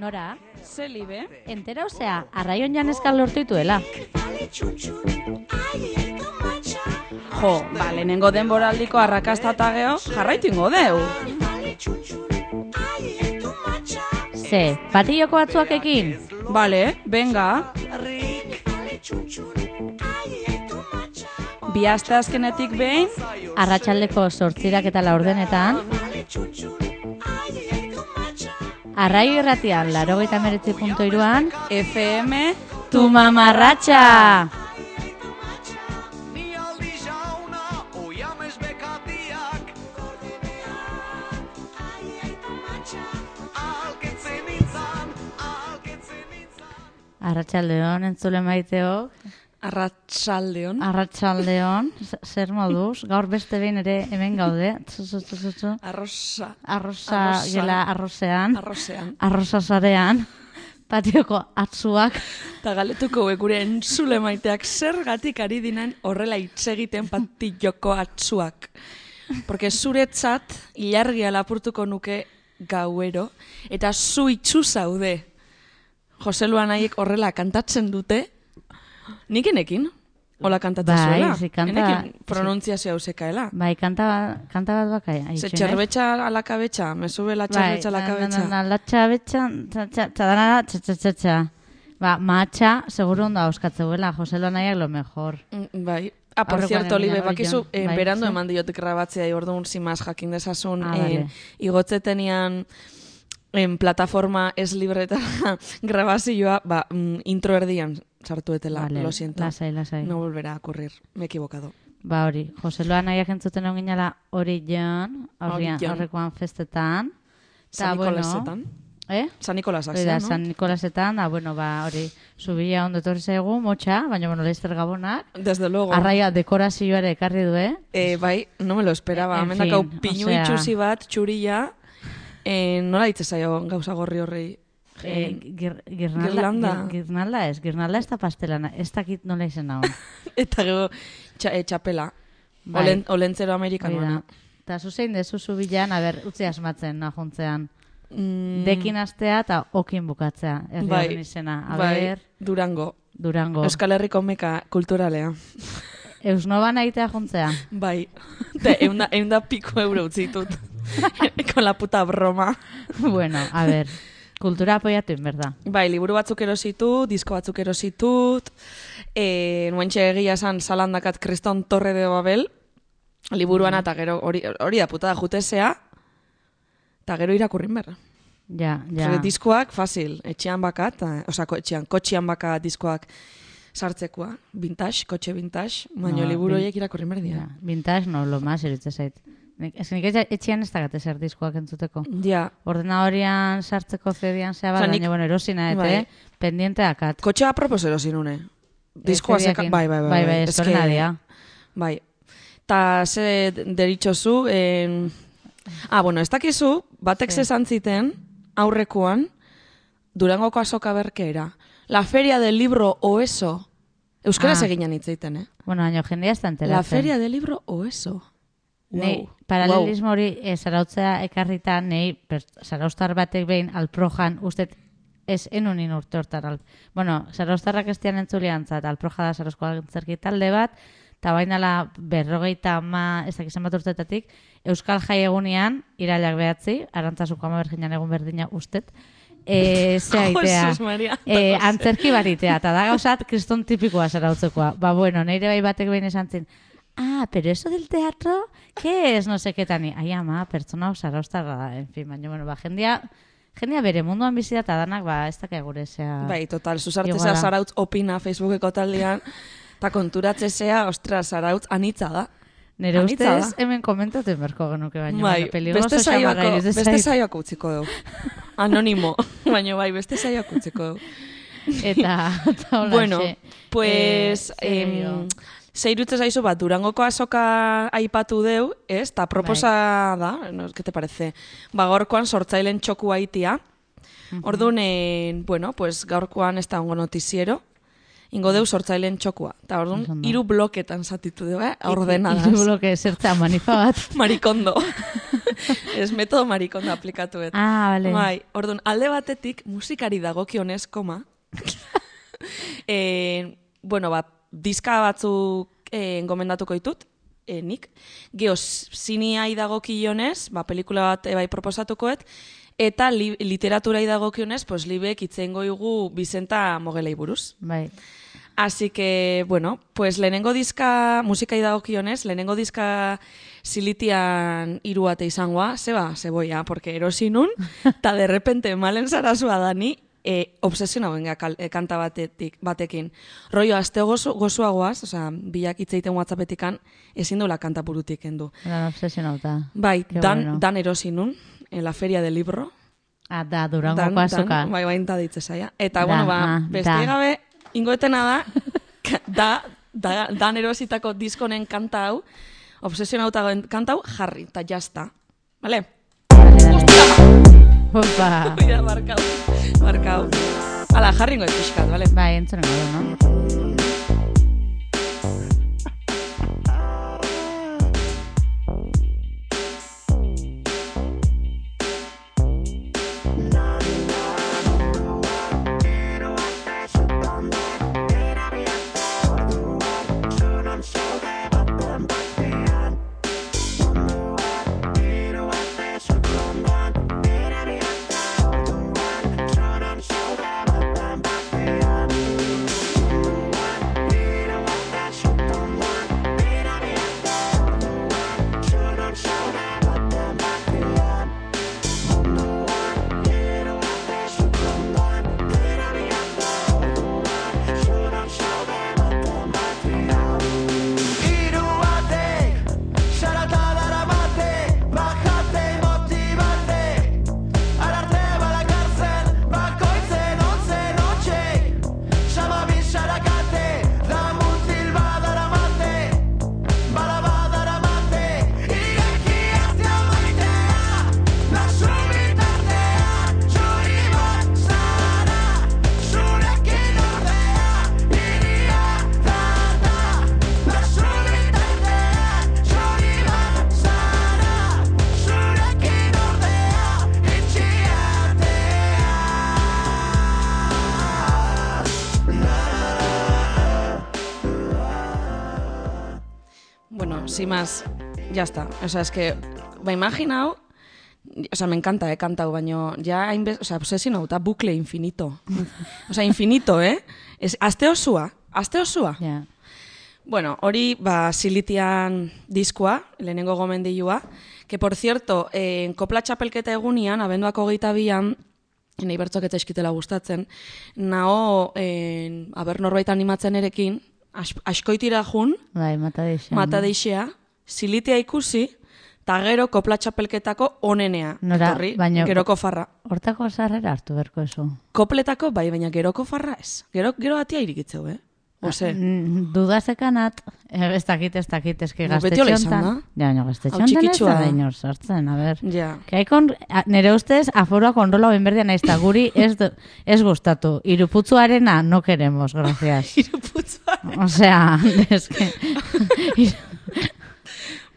Nora, Zelibe? entera osea, arraion janezkal lortu dituela. Jo, ba, lehenengo denboraldiko arrakasta eta geho, jarraitu ingo deu. Ze, patilloko batzuak ekin? Bale, benga. Bi aste azkenetik behin, Arratsaldeko sortzirak eta laurdenetan. Arraio irratian, laro gaita meretzi punto iruan, FM, tu mamarratxa! Nintzan Arratsaldeon entzule maiteok, arratsaldeon, z- zer moduz, gaur beste behin ere hemen gaude. Arrosa, Arroza. gela arrozean, arrosean. arroza zarean, patioko atzuak, Eta galetuko gure entzule maiteak zergatik ari dinan horrela hitz egiten patilloko atzuak. Porque zuretzat ilargia lapurtuko nuke gauero, eta zu itxu zaude. Jose Luanaiek horrela kantatzen dute, nik enekin, hola kantatzen Bai, zuela. zi, kanta- Enekin pronuntziazio hauzekaela. bai, kanta, kanta bat bakai. Ze txerbetxa alakabetxa, me sube la txerbetxa alakabetxa. Bai, Na, na, na, latxa betxa, txa, txa, txadanara, txa, txa, txa, txa. Ba, matxa, seguro ondo auskatzeuela, Jose Loanaiak lo mejor. Mm, Bai. Ah, por cierto, arroio. bakizu, eh, Bai, berandu zu? eman diot grabatzea, orduan zimaz jakin dezasun, Ah, eh, vale. igotzetenian en plataforma ez libretara grabazioa, ba, mm, intro erdian sartuetela, Vale, lo siento. lasai, lasai. No volverá a ocurrir, me he equivocado. Ba hori, Jose Loanaiak entzuten egon ginala hori jan, aurrekoan festetan. Ta, San bueno, Nikolasetan. Eh? San Nikolasak, no? San Nikolasetan, da, bueno, ba, hori, zubila ondo etorri zaigu, motxa, baina, bueno, Leister Gabonak, Desde luego. arraia dekorazioare ekarri du, eh? Eh, bai, no me lo esperaba. En Hemen dakau fin, pinu osea- itxusi bat, txurilla, eh, nola hitz zaio gauza gorri horrei? Eh, girnalda, gir- girnalda ez, girnalda ez da pastelana, ez dakit nola izen hau. Eta gero txa, eh, txapela. Bai. Olen, olentzero amerikanoa. Eta zuzein dezu zubilan, a ber, utzi asmatzen najuntzean. Mm, Dekin astea eta okin bukatzea, herri bai, izena. A bai, Durango. Durango. Euskal Herriko meka kulturalea. Eusnoban aitea juntzea. Bai. Te, eunda, eunda piko euro utzitut. Con la puta broma. bueno, a ber, kultura apoiatu inberda. Bai, liburu batzuk erositut, disko batzuk erositut, e, nuentxe egia esan salandakat Kriston Torre de Babel, liburuan eta gero hori, hori da puta da jutesea, eta gero irakurrin berra. Ja, ja. Ja. Diskoak, fasil, etxean bakat, ko- etxean, kotxean bakat diskoak sartzekoa, vintage, kotxe vintage, baina No, liburu bin- horiek irakurri behar dira. Ja, vintage no, lo más eritze zait. Nik- Ez nik etxean ez dakate zer diskoak entzuteko. Ja, Ordenadorian sartzeko zedian zea bat, baina bueno, erosina, eta Bai. eh? pendiente akat. kotxea apropos erosin une. Diskoa zeka, CD-ekin. bai, bai, bai. Bai, bai, eske- estorena dia. Bai. Ta ze deritxozu, en... Ah, bueno, ez dakizu, batek Ze. esan ziten, aurrekoan, Durangoko azoka berkeera. La feria del libro oeso. Euskaraz Ah. eginan hitz egiten, eh? Bueno, baina jendea ez da enteratzen. La feria del libro oeso. Nei, Wow. paralelismo hori e, zarautzea ekarrita, nei, per, zaraustar batek behin alprojan, ustet, ez enunin urte hortan. Al, bueno, zaraustarrak estian entzulean zat, alproja da zarauzko antzerki talde bat, eta bainala berrogeita ama, ez dakizan bat urtetatik, Euskal Jai egunean, irailak behatzi, arantzazuko ama berginan egun berdina ustet, e, ze aitea, Jesus Maria. e, antzerki baritea, eta da gauzat kriston tipikoa zarautzekoa. Ba, bueno, neire bai batek behin esan zin, ah, pero eso del teatro, ¿qué es? No sé qué tani. Ai, ama, pertsona hau da, en fin, baina, bueno, ba, jendia, jendia bere munduan bizi da, eta danak, ba, ez dakia gure zea. Bai, total, zuzarteza Iguala. zarautz opina Facebookeko taldean, eta konturatzezea, ostra, zarautz anitza da. Nire anitza ustez, da. hemen komentatu beharko genuke, baina, bai, bueno, peligroso beste saioako, iruditzen beste zait. saioako utziko dugu. Anonimo, baina bai, beste saioako utziko dugu. Eta, eta hola, Bueno, pues, eh, em, zeirutze zaizu bat, Durangoko azoka aipatu deu, ez? Ta proposa Bai. da, no, ¿qué te parece? Ba, gaurkoan sortzailen txoku aitia. Orduan, eh, bueno, pues gaurkoan ez da ongo notiziero. ingo deu sortzaileen txokua. Eta orduan, hiru bloketan zatitu dugu, eh? ordenadaz. Iru bloke zertza manifa bat. Marikondo. Ez metodo marikondo aplikatu et. Ah, bale. Bai, orduan, alde batetik musikari dagokionez, koma. e, bueno, ba, diska batzuk e, gomendatuko ditut, e, nik. Geo, ziniai dagokionez, ba, pelikula bat ebai proposatukoet, eta li, literaturai dagokionez, pues, libek itzeingo igu Bizenta Mogelei buruz. Bai. Así que, bueno, pues lehenengo diska, musikai dagokionez, lehenengo diska silitian hiru ate izangoa, zeba, zeboia, porque erosi nun, eta de repente malen zarazua dani, e, obsesiona benga kal, e, kanta batetik, batekin. Rollo, azte gozu, gozuagoaz, osea, bilak itzeiten whatsapetikan, ezin duela kanta burutik endu. Eran obsesionauta. Bai, Qué dan, bueno. dan erosi nun, en la feria del libro, Ah, da, durango Dan, azoka. dan, bai, bain da ditze zaia. Eta, Da, bueno, ba, ah, beste gabe, ingoetena da, da, da, dan erositako diskonen kanta hau, obsesionautagoen kanta hau, jarri, eta jazta. Vale? Dale, dale. Opa. Oida, barkau, barkau. Ala, jarri ingoet pixkat, vale? Bai, entzunen gaudu, no? Más, ya está. O sea, es que, ba, imaginau, o sea, me encanta, eh, kantau, baino, ja, o sea, obsesionauta, bucle infinito. o sea, infinito, eh? Es, aste osua, aste osua. Ja. Bueno, hori, ba, silitian diskoa, lehenengo gomendilua, que por cierto, eh, kopla txapelketa egunian, abenduak hogeita bian, nahi bertzok eta eskitela gustatzen, nao, eh, aber norbait animatzen erekin, as, askoitira jun, Bai, mata deixa. mata deixea, silitia ikusi, eta gero kopla txapelketako onenea. Nora, etorri, baino- geroko farra. Hortako sarrera hartu berko eso. Kopletako, bai, baina geroko farra ez. Gero, gero atia irikitzeu, eh? Ose, Mm, Dudasekanat, eh, ez dakit, ez dakit, eski No, gaztetxontan. Ja, Hau gaztetxontan ez da inor sartzen, a ber. ja. Hay con, a- nire ustez, aforoa kontrola benberdia naiz, eta guri ez, ez gustatu. Iruputzuarena no queremos, gracias. Iruputza. O sea, es que...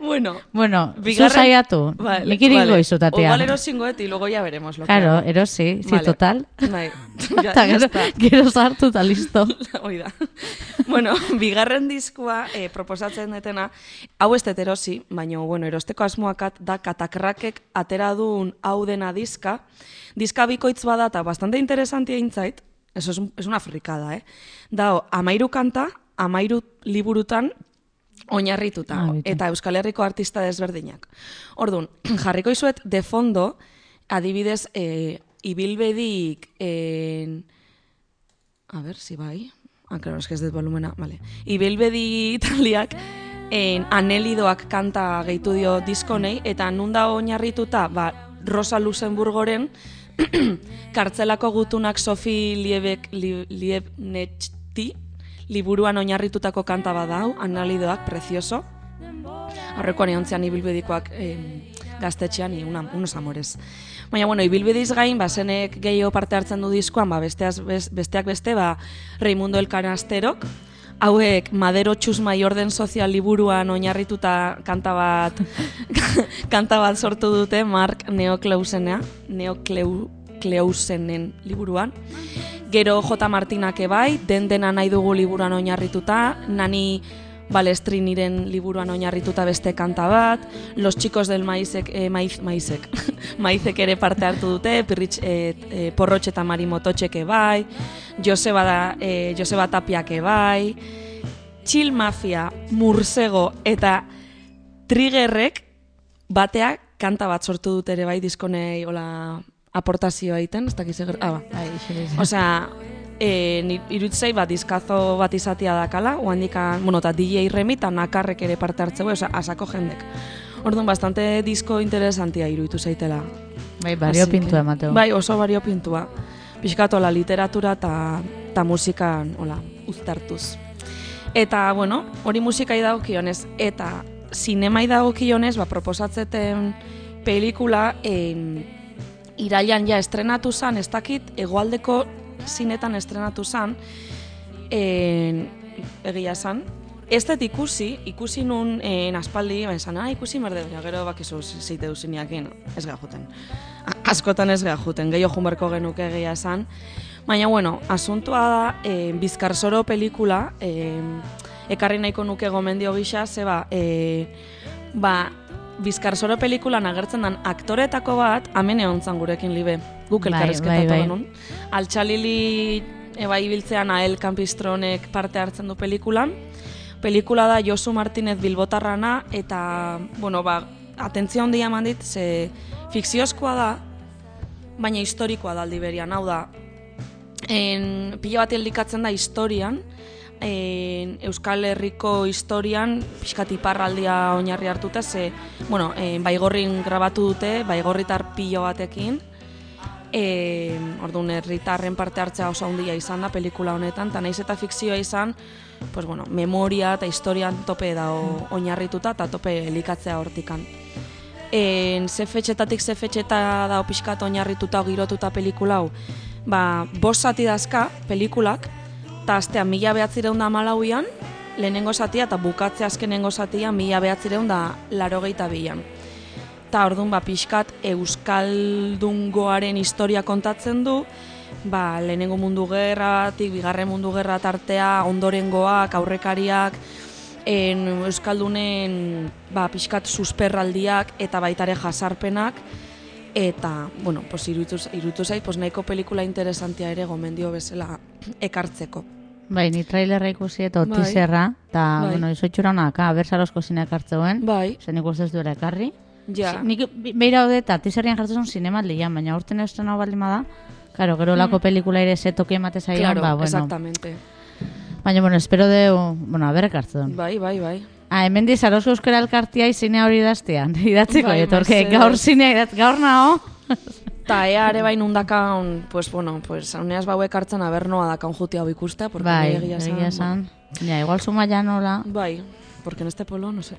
Bueno, bueno, bigarren- zu saiatu. Vale, Nik iringo vale. izu, tatia. Igual erosingoet y luego ya veremos lo Claro, que erosi, sí, Vale. total. Bai, ja, ya gero, gero sartu eta listo. Hoi da. bueno, bigarren diskua eh, proposatzen detena, hau ez dut erosi, baina, bueno, erosteko asmoakat da katakrakek atera duen hau dena diska. Diska bikoitz bada eta bastante interesantia intzait, eso es, un- es una frikada, eh? Dao, amairu kanta, amairu liburutan oinarrituta, Ah, eta Euskal Herriko artista desberdinak. Orduan, jarriko izuet de fondo, adibidez, eh, ibilbedik, eh, A ver, si bai. Ah, claro, es que ez dut volumena. Vale. Ibilbedi italiak en anelidoak kanta gehitu dio diskonei, eta nun da oinarrituta, ba, Rosa Luxemburgoren kartzelako gutunak Sofi Liebek, li, Liebnechti liburuan oinarritutako kanta badau, analidoak, precioso. Horrekoan egon zean ibilbedikoak eh, gaztetxean, una, unos amores. Baina, bueno, ibilbidiz gain, ba, zenek gehiago parte hartzen du diskoan, ba, besteaz, bes- besteak beste, ba, Raimundo El Canasterok, hauek Madero Txusma orden sozial liburuan oinarrituta kanta bat kanta bat sortu dute Mark Neokleusenea, Neokleusenen liburuan. Gero J. Martinak ebai, den dena nahi dugu liburuan oinarrituta, nani Balestrini,ren liburuan oinarrituta beste kanta bat, Los chicos del maizek, eh, maiz, maizek, maizek ere parte hartu dute, Pirritx, eh, eh, Porrotx eta Mari Mototxek ebai, Joseba, da, eh, Joseba Tapiak ebai, Chill Mafia, Mursego eta Triggerrek bateak kanta bat sortu dute ere bai diskonei hola aportazioa egiten, ez dakiz eger... Ah, ba. Osea, e, iruditzei bat dizkazo bat izatea dakala, oandikan, bueno, eta DJ Remi eta nakarrek ere parte hartzeu, osea, asako jendek. Orduan, bastante disko interesantia iruditu zaitela. Bai, bario Así que- pintu emateu. Bai, oso bario pintua. Pixkat, hola, literatura eta ta musikan, hola, uztartuz. Eta, bueno, hori musikai dagokionez, eta sinemai dagokionez, ba, proposatzeten pelikula, en, irailan ja estrenatu zan, ez dakit, hegoaldeko zinetan estrenatu zan, en, egia zan, Ez dut ikusi, ikusi nun en, aspaldi, ba, esan, ah, ikusi merde, baina gero bakizu zeite duziniakin, ez geha juten. Askotan ez geha juten, gehiago junberko genuke egia esan. Baina, bueno, asuntua da, eh, Bizkarsoro pelikula, eh, ekarri nahiko nuke gomendio gisa, zeba, eh, ba, Bizkarsoro pelikulan agertzen den aktoretako bat, hemen egon zan gurekin libe, guk Bai, elkarrezketatu bai, bai. genuen. Altxalili eba ibiltzean Ael Kampistronek parte hartzen du pelikulan. Pelikula da Josu Martinez Bilbotarrana eta, bueno, ba, atentzia handia eman dit, ze fikziozkoa da, baina historikoa da aldi berian, hau da, en, pila bat eldikatzen da historian, en, Euskal Herriko historian pixkat iparraldia oinarri hartuta, ze, bueno, en, baigorrin grabatu dute, baigorritar pilo batekin, E, orduan, herritarren parte hartzea oso handia izan da pelikula honetan, eta naiz eta fikzioa izan, pues, bueno, memoria eta historian tope da oinarrituta eta tope elikatzea hortikan. En, ze fetxetatik ze fetxeta da pixkat oinarrituta girotuta pelikula hau, ba, bost zati dazka pelikulak, eta astean mila behatzireun da malauian, lehenengo zatia eta bukatze azkenengo zatia mila behatzireun da larogeita bilan. Eta orduan ba, pixkat Euskaldungoaren historia kontatzen du, ba, lehenengo mundu gerratik, bigarren mundu gerra tartea, ondorengoak, aurrekariak, en Euskaldunen ba, pixkat susperraldiak eta baitare jasarpenak, eta, bueno, pues, iruditu, iruditu zait, pues, nahiko pelikula interesantia ere gomendio bezala ekartzeko. Bai, ni trailerra ikusi eta Bai. tizerra, eta, Bai. bueno, izoitxura honaka, bersarosko zineak hartzeuen, Bai, zen nik uste ez duela ekarri. ja. Si- Nik beira haude eta tizerrian jartzen zuen zinemaldian, baina urten estrena baldin bada, Claro, gero lako pelikula ere ze toki emate zaian, Mm. Claro, ba, bueno. exactamente. Baina, bueno, espero deu, bueno, aberrek hartzen. Bai, bai, bai. Ah, hemen di Sarosko Euskara Elkartia zinea hori idaztean. Idatziko, Bai, etorke, gaur zinea gaur nao. Ta ea ere bai nundakan, pues bueno, pues uneaz bauek hartzen aber noa dakan juti hau ikustea, porque bai, egia esan, egia esan. Ja, igual suma ya nola. Bai, porque en este pueblo, no sé.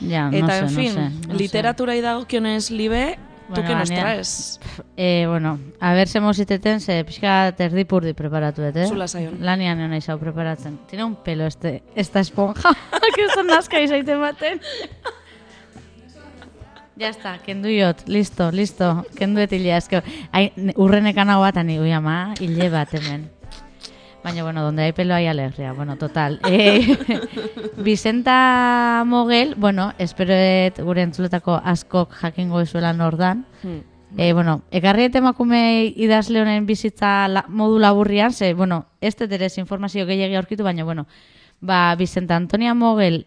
Ja, no Eta, sé, en fin, no sé, no sé. literatura dagokionez libe, Bueno, tu que nos traes. Eh, bueno, a ver, se moziteten, ze pixka erdipurdi preparatu dut, eh? Zula zaion. Lanian nena izau preparatzen. Tiene un pelo este, esta esponja. que esto nazka izaiten baten. Ya está, kendu jot, listo, listo, kendu ai, ne- urrenekan hau bat, ani, ui ama, hile bat hemen. Baina, bueno, donde hay pelo hay alegría. Bueno, total. Eh, Vicenta Mogel, bueno, espero et gure entzuletako askok jakingo ezuela nordan. Hmm. E, bueno, ekarri et emakume idazle honen bizitza la, modu laburrian, ze, bueno, ez dut ere ez informazio gehiagi aurkitu, baina, bueno, ba, Vicenta Antonia Mogel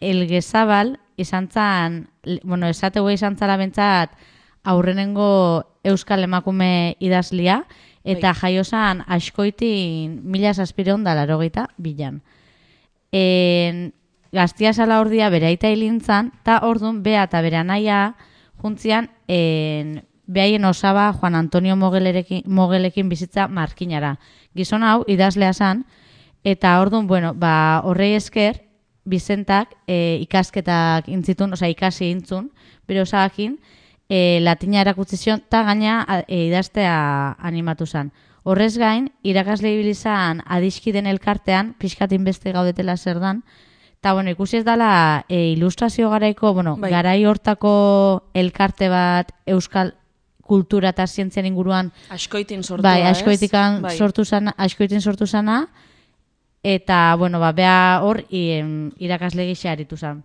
elgezabal izan zan, bueno, esategu izan zala bentsat aurrenengo euskal emakume idazlia, eta jaio zan askoitin mila zazpireun da larogeita bilan. En, gaztia sala ordia bere aita hilintzan, eta ordun bea eta bere anaia juntzian en, behaien osaba Juan Antonio Mogelerekin, Mogelekin bizitza markinara. Gizon hau idazlea zan, eta ordun bueno, ba, horrei esker, Bizentak e, ikasketak intzitun, osea ikasi intzun, bere osagakin, e, latina erakutsi zion, eta gaina e, idaztea animatu zen. Horrez gain, irakasle ibilizan adiskiden elkartean, pixkatin beste gaudetela zer dan, eta bueno, ikusi ez dela e, ilustrazio garaiko, bueno, Bai. garai hortako elkarte bat euskal kultura eta zientzien inguruan Askoitin sortua, bai, askoitikan Bai. sortu zana, askoitin sortu zana, eta, bueno, ba, bea hor irakasle gisa aritu zan.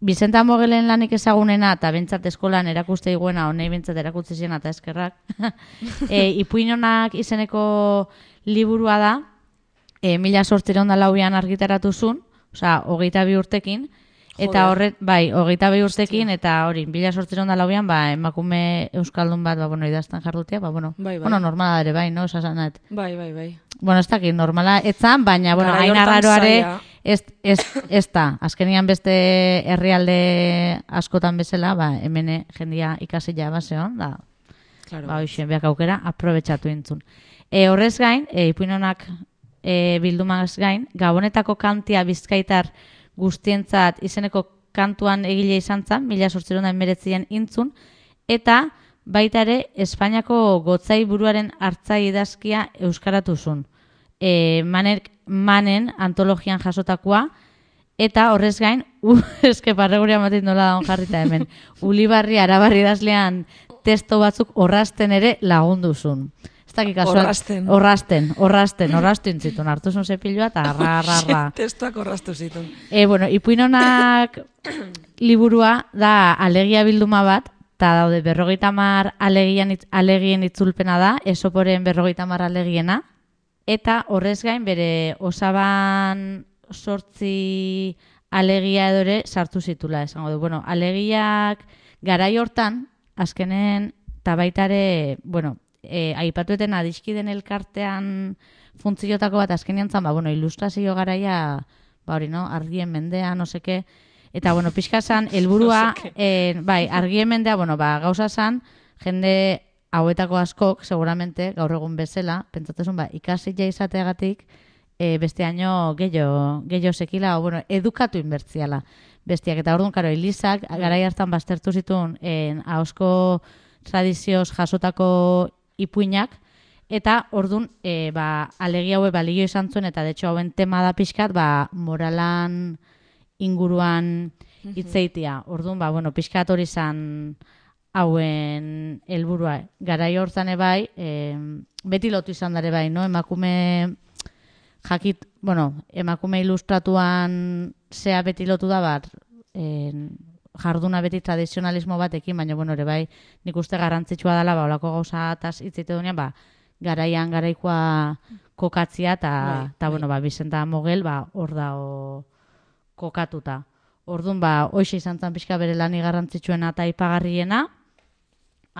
Bizenta Mogelen lanik ezagunena, eta bentsat eskolan erakuste iguena, honei bentsat erakutsi ziena eta eskerrak. e, ipuinonak izeneko liburua da, e, mila sortzireun da lauian argitaratu zun, osea, hogeita bi urtekin, eta horret, bai, hogeita bi urtekin, eta hori, mila sortzireun da lauian, ba, emakume euskaldun bat, ba, bueno, idazten jardutia, ba, bueno, Bai, bai. bueno, normala ere, bai, no, esasanet. Bai, bai, bai. Bueno, ez dakit, normala etzan, baina, bueno, hain arraroare, ez, ez, ez da. Azkenian beste herrialde askotan bezala, ba, hemen jendia ikasila baseon, da, Claro. ba, hoxe, beak aukera, aprobetsatu intzun. E, horrez gain, e, ipuinonak e, bildumaz gain, gabonetako kantia bizkaitar guztientzat izeneko kantuan egile izan zen, mila sortzeron da emeretzien intzun, eta baita ere Espainiako gotzai buruaren hartzai idazkia euskaratu zun. E, manek, manen antologian jasotakoa, eta horrez gain, u, eske parreguria matit nola daun jarrita hemen, ulibarri arabarri idazlean testo batzuk orrasten ere lagunduzun. Ez dakik kasual- Orrasten. Orrasten, orrasten, orrastu intzitun. Hartu zun zepilua eta ra, ra, ra. Testuak orrastu zitun. E, bueno, ipuinonak liburua da alegia bilduma bat, eta daude berrogeita mar alegian, itz- alegien itzulpena da, esoporen berrogeita mar alegiena, eta horrez gain bere osaban sortzi alegia edo ere sartu zitula, esango du. Bueno, alegiak garai hortan, azkenen, eta baita ere, bueno, e, aipatueten adiskiden elkartean funtziotako bat azkenean zan, ba, bueno, ilustrazio garaia, ba hori, no, argien mendea, no seke, eta, bueno, pixka zan, helburua, eh, bai, argien mendea, bueno, ba, gauza zan, jende hauetako askok, seguramente, gaur egun bezala, pentsatzen ba, ikasi ja izateagatik, e, beste año gehiago, gehiago sekila, o, bueno, edukatu inbertziala bestiak. Eta orduan, karo, Elizak, garai hartan baztertu zituen en, ahosko tradizioz jasotako ipuinak, eta orduan, e, ba, alegi haue balio izan zuen, eta de hecho hauen tema da pixkat, ba, moralan inguruan hitzeitia. Orduan, ba, bueno, pixkat hori izan hauen helburua. Garai hortan ebai, e, beti lotu izan dare bai, no? Emakume jakit, bueno, emakume ilustratuan zea beti lotu da bat, en, jarduna beti tradizionalismo batekin, baina bueno, ere bai, nik uste garrantzitsua dela, ba, olako gauza ataz hitzeite dunean, ba, garaian garaikoa kokatzia, eta, Bai, ta, bueno, ba, Bizenta Mogel, ba, hor dago kokatuta. Orduan, ba, hoxe izan zen pixka bere lani garrantzitsuena eta ipagarriena.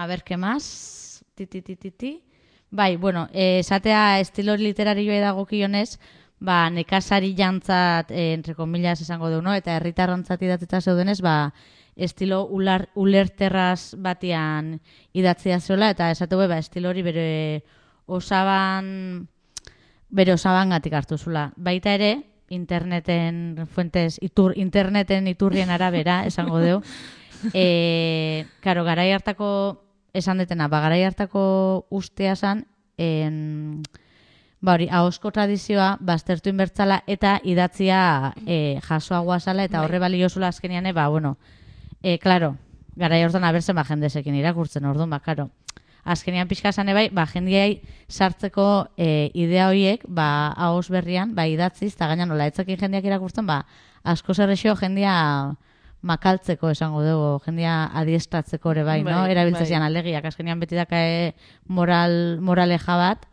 A ber, ke más? Ti, ti, ti, ti, ti. Bai, bueno, esatea estilo literarioa dagokionez, ba, nekazari jantzat, eh, entre comillas esango du, no? eta herritarrantzat idatzita zeudenez, ba, estilo ular, ulerterraz batian idatzia zeola, eta esatu ba, estilo hori bere osaban, bere osaban gatik hartu zula. Baita ere, interneten fuentes, itur, interneten iturrien arabera, esango du, e, karo, garai hartako, esan detena, ba, garai hartako ustea zan, en, ba hori, ahosko tradizioa baztertu inbertzala eta idatzia e, jasoagoa zala eta horre baliozula azkenian, e, ba, bueno, e, klaro, garai hortan abertzen ba jendesekin irakurtzen, orduan, ba, klaro, azkenian pixka zane bai, ba, jendiai sartzeko e, idea horiek, ba, ahos berrian, ba, idatziz, eta gaina nola, etzekin jendiak irakurtzen, ba, asko zerrexio jendia makaltzeko esango dugu, jendia adiestratzeko ere bai, no? Bai, Erabiltzean bai. alegiak, azkenian beti dakae moral, moraleja bat,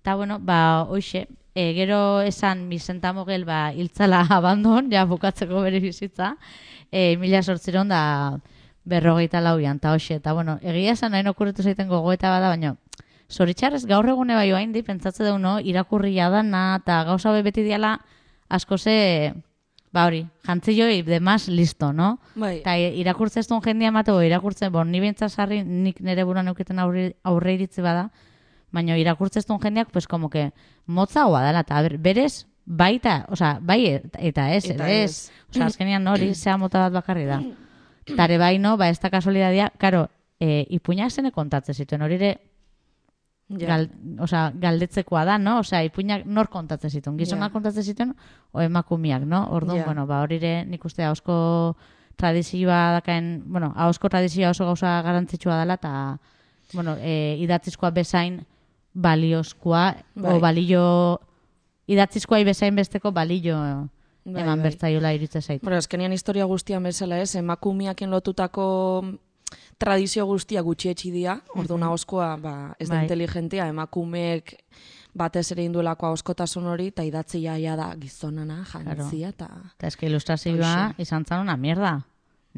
eta bueno, ba, hoxe, e, gero esan Vicenta Mogel, ba, hiltzala abandon, ja bukatzeko bere bizitza, e, mila sortziron da berrogeita lauian, eta hoxe, eta bueno, egia esan nahi okurretu zaiten gogoeta bada, baina, Zoritxarrez gaur egune bai oain di, pentsatze deu no, irakurria dana, eta gauza beti diala asko ze, ba hori, jantziloi demás listo, no? Bai, Eta irakurtzen ez duen jendia matego, irakurtzen, bon, ni bintzat sarri, nik nire buruan euketen aurre, aurre iritzi bada, baina irakurtzen ez duen jendeak, pues como que motza hoa dela, eta ber- berez, baita, osea, bai eta- ez, Eta ez. Osea, azkenean hori, zea mota bat bakarri da. Tare bai, no, ba, ez da kasualidadia, karo, e, ipuinak zene kontatzen zituen, hori ere Ja. gal, osea, galdetzekoa da, no? Osea, ipuinak nor kontatzen zituen, gizonak Ja. kontatzen zituen, o emakumiak, no? Orduan, Ja. bueno, ba, hori ere nik uste hausko tradizioa dakaen, bueno, hausko tradizioa oso gauza garantzitsua dela, eta, bueno, e, idatzizkoa bezain baliozkoa, Bai. o balio, idatzizkoa bezain besteko balio Bai, eman bai. bertzaiola iritze zait. Bueno, azkenean historia guztian bezala ez, emakumiakin lotutako tradizio guztia gutxietxi dira, orduan ahoskoa ba, ez da Bai. inteligentia, emakumeek batez ere indulako ahoskotasun hori, eta idatzi jaia da gizonana, jantzia, eta... Eta eske ilustrazioa izan zan una mierda.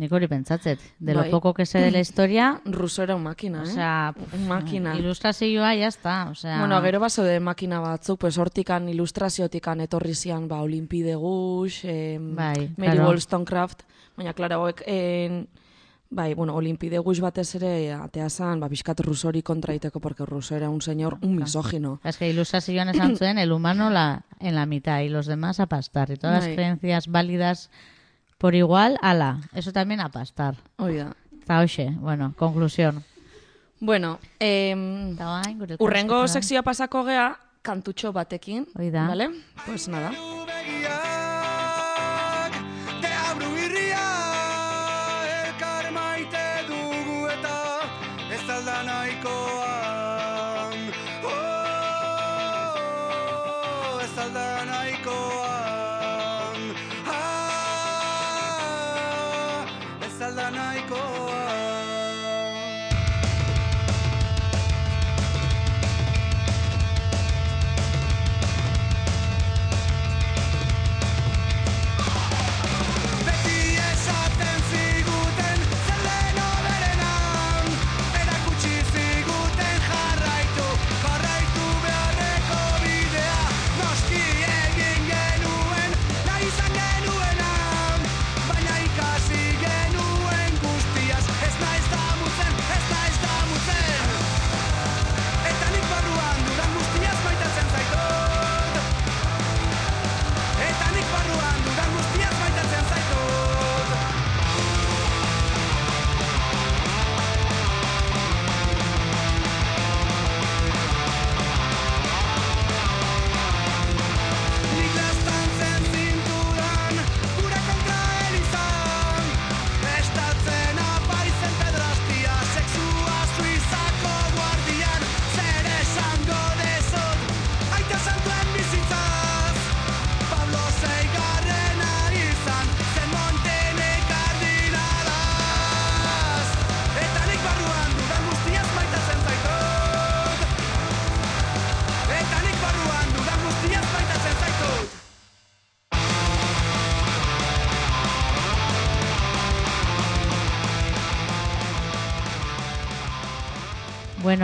Nik hori pentsatzet. De lo Bai. poco que sé de la historia, Ruso era un makina, o eh? sea, un makina. ilustrazioa ya está, o sea... Bueno, gero baso de makina batzuk, pues hortikan ilustraziotikan etorri zian, ba, Olimpide Gush, eh, Bai, Mary claro. Wollstonecraft, baina, klaro, hauek, en, bai, bueno, Olimpide Gush batez ere, atea zan, ba, bizkat rusori kontraiteko, porque Ruso era un señor, un misógino. Es que ilustrazioan esan zuen el humano la, en la mitad y los demás a pastar. Y todas las Bai. creencias válidas por igual, ala, eso también a pastar. Hoi da. Eta hoxe, bueno, conclusión. Bueno, orain, gure urrengo sekzioa pasako gea, kantutxo batekin. Hoi da. Vale? Pues nada.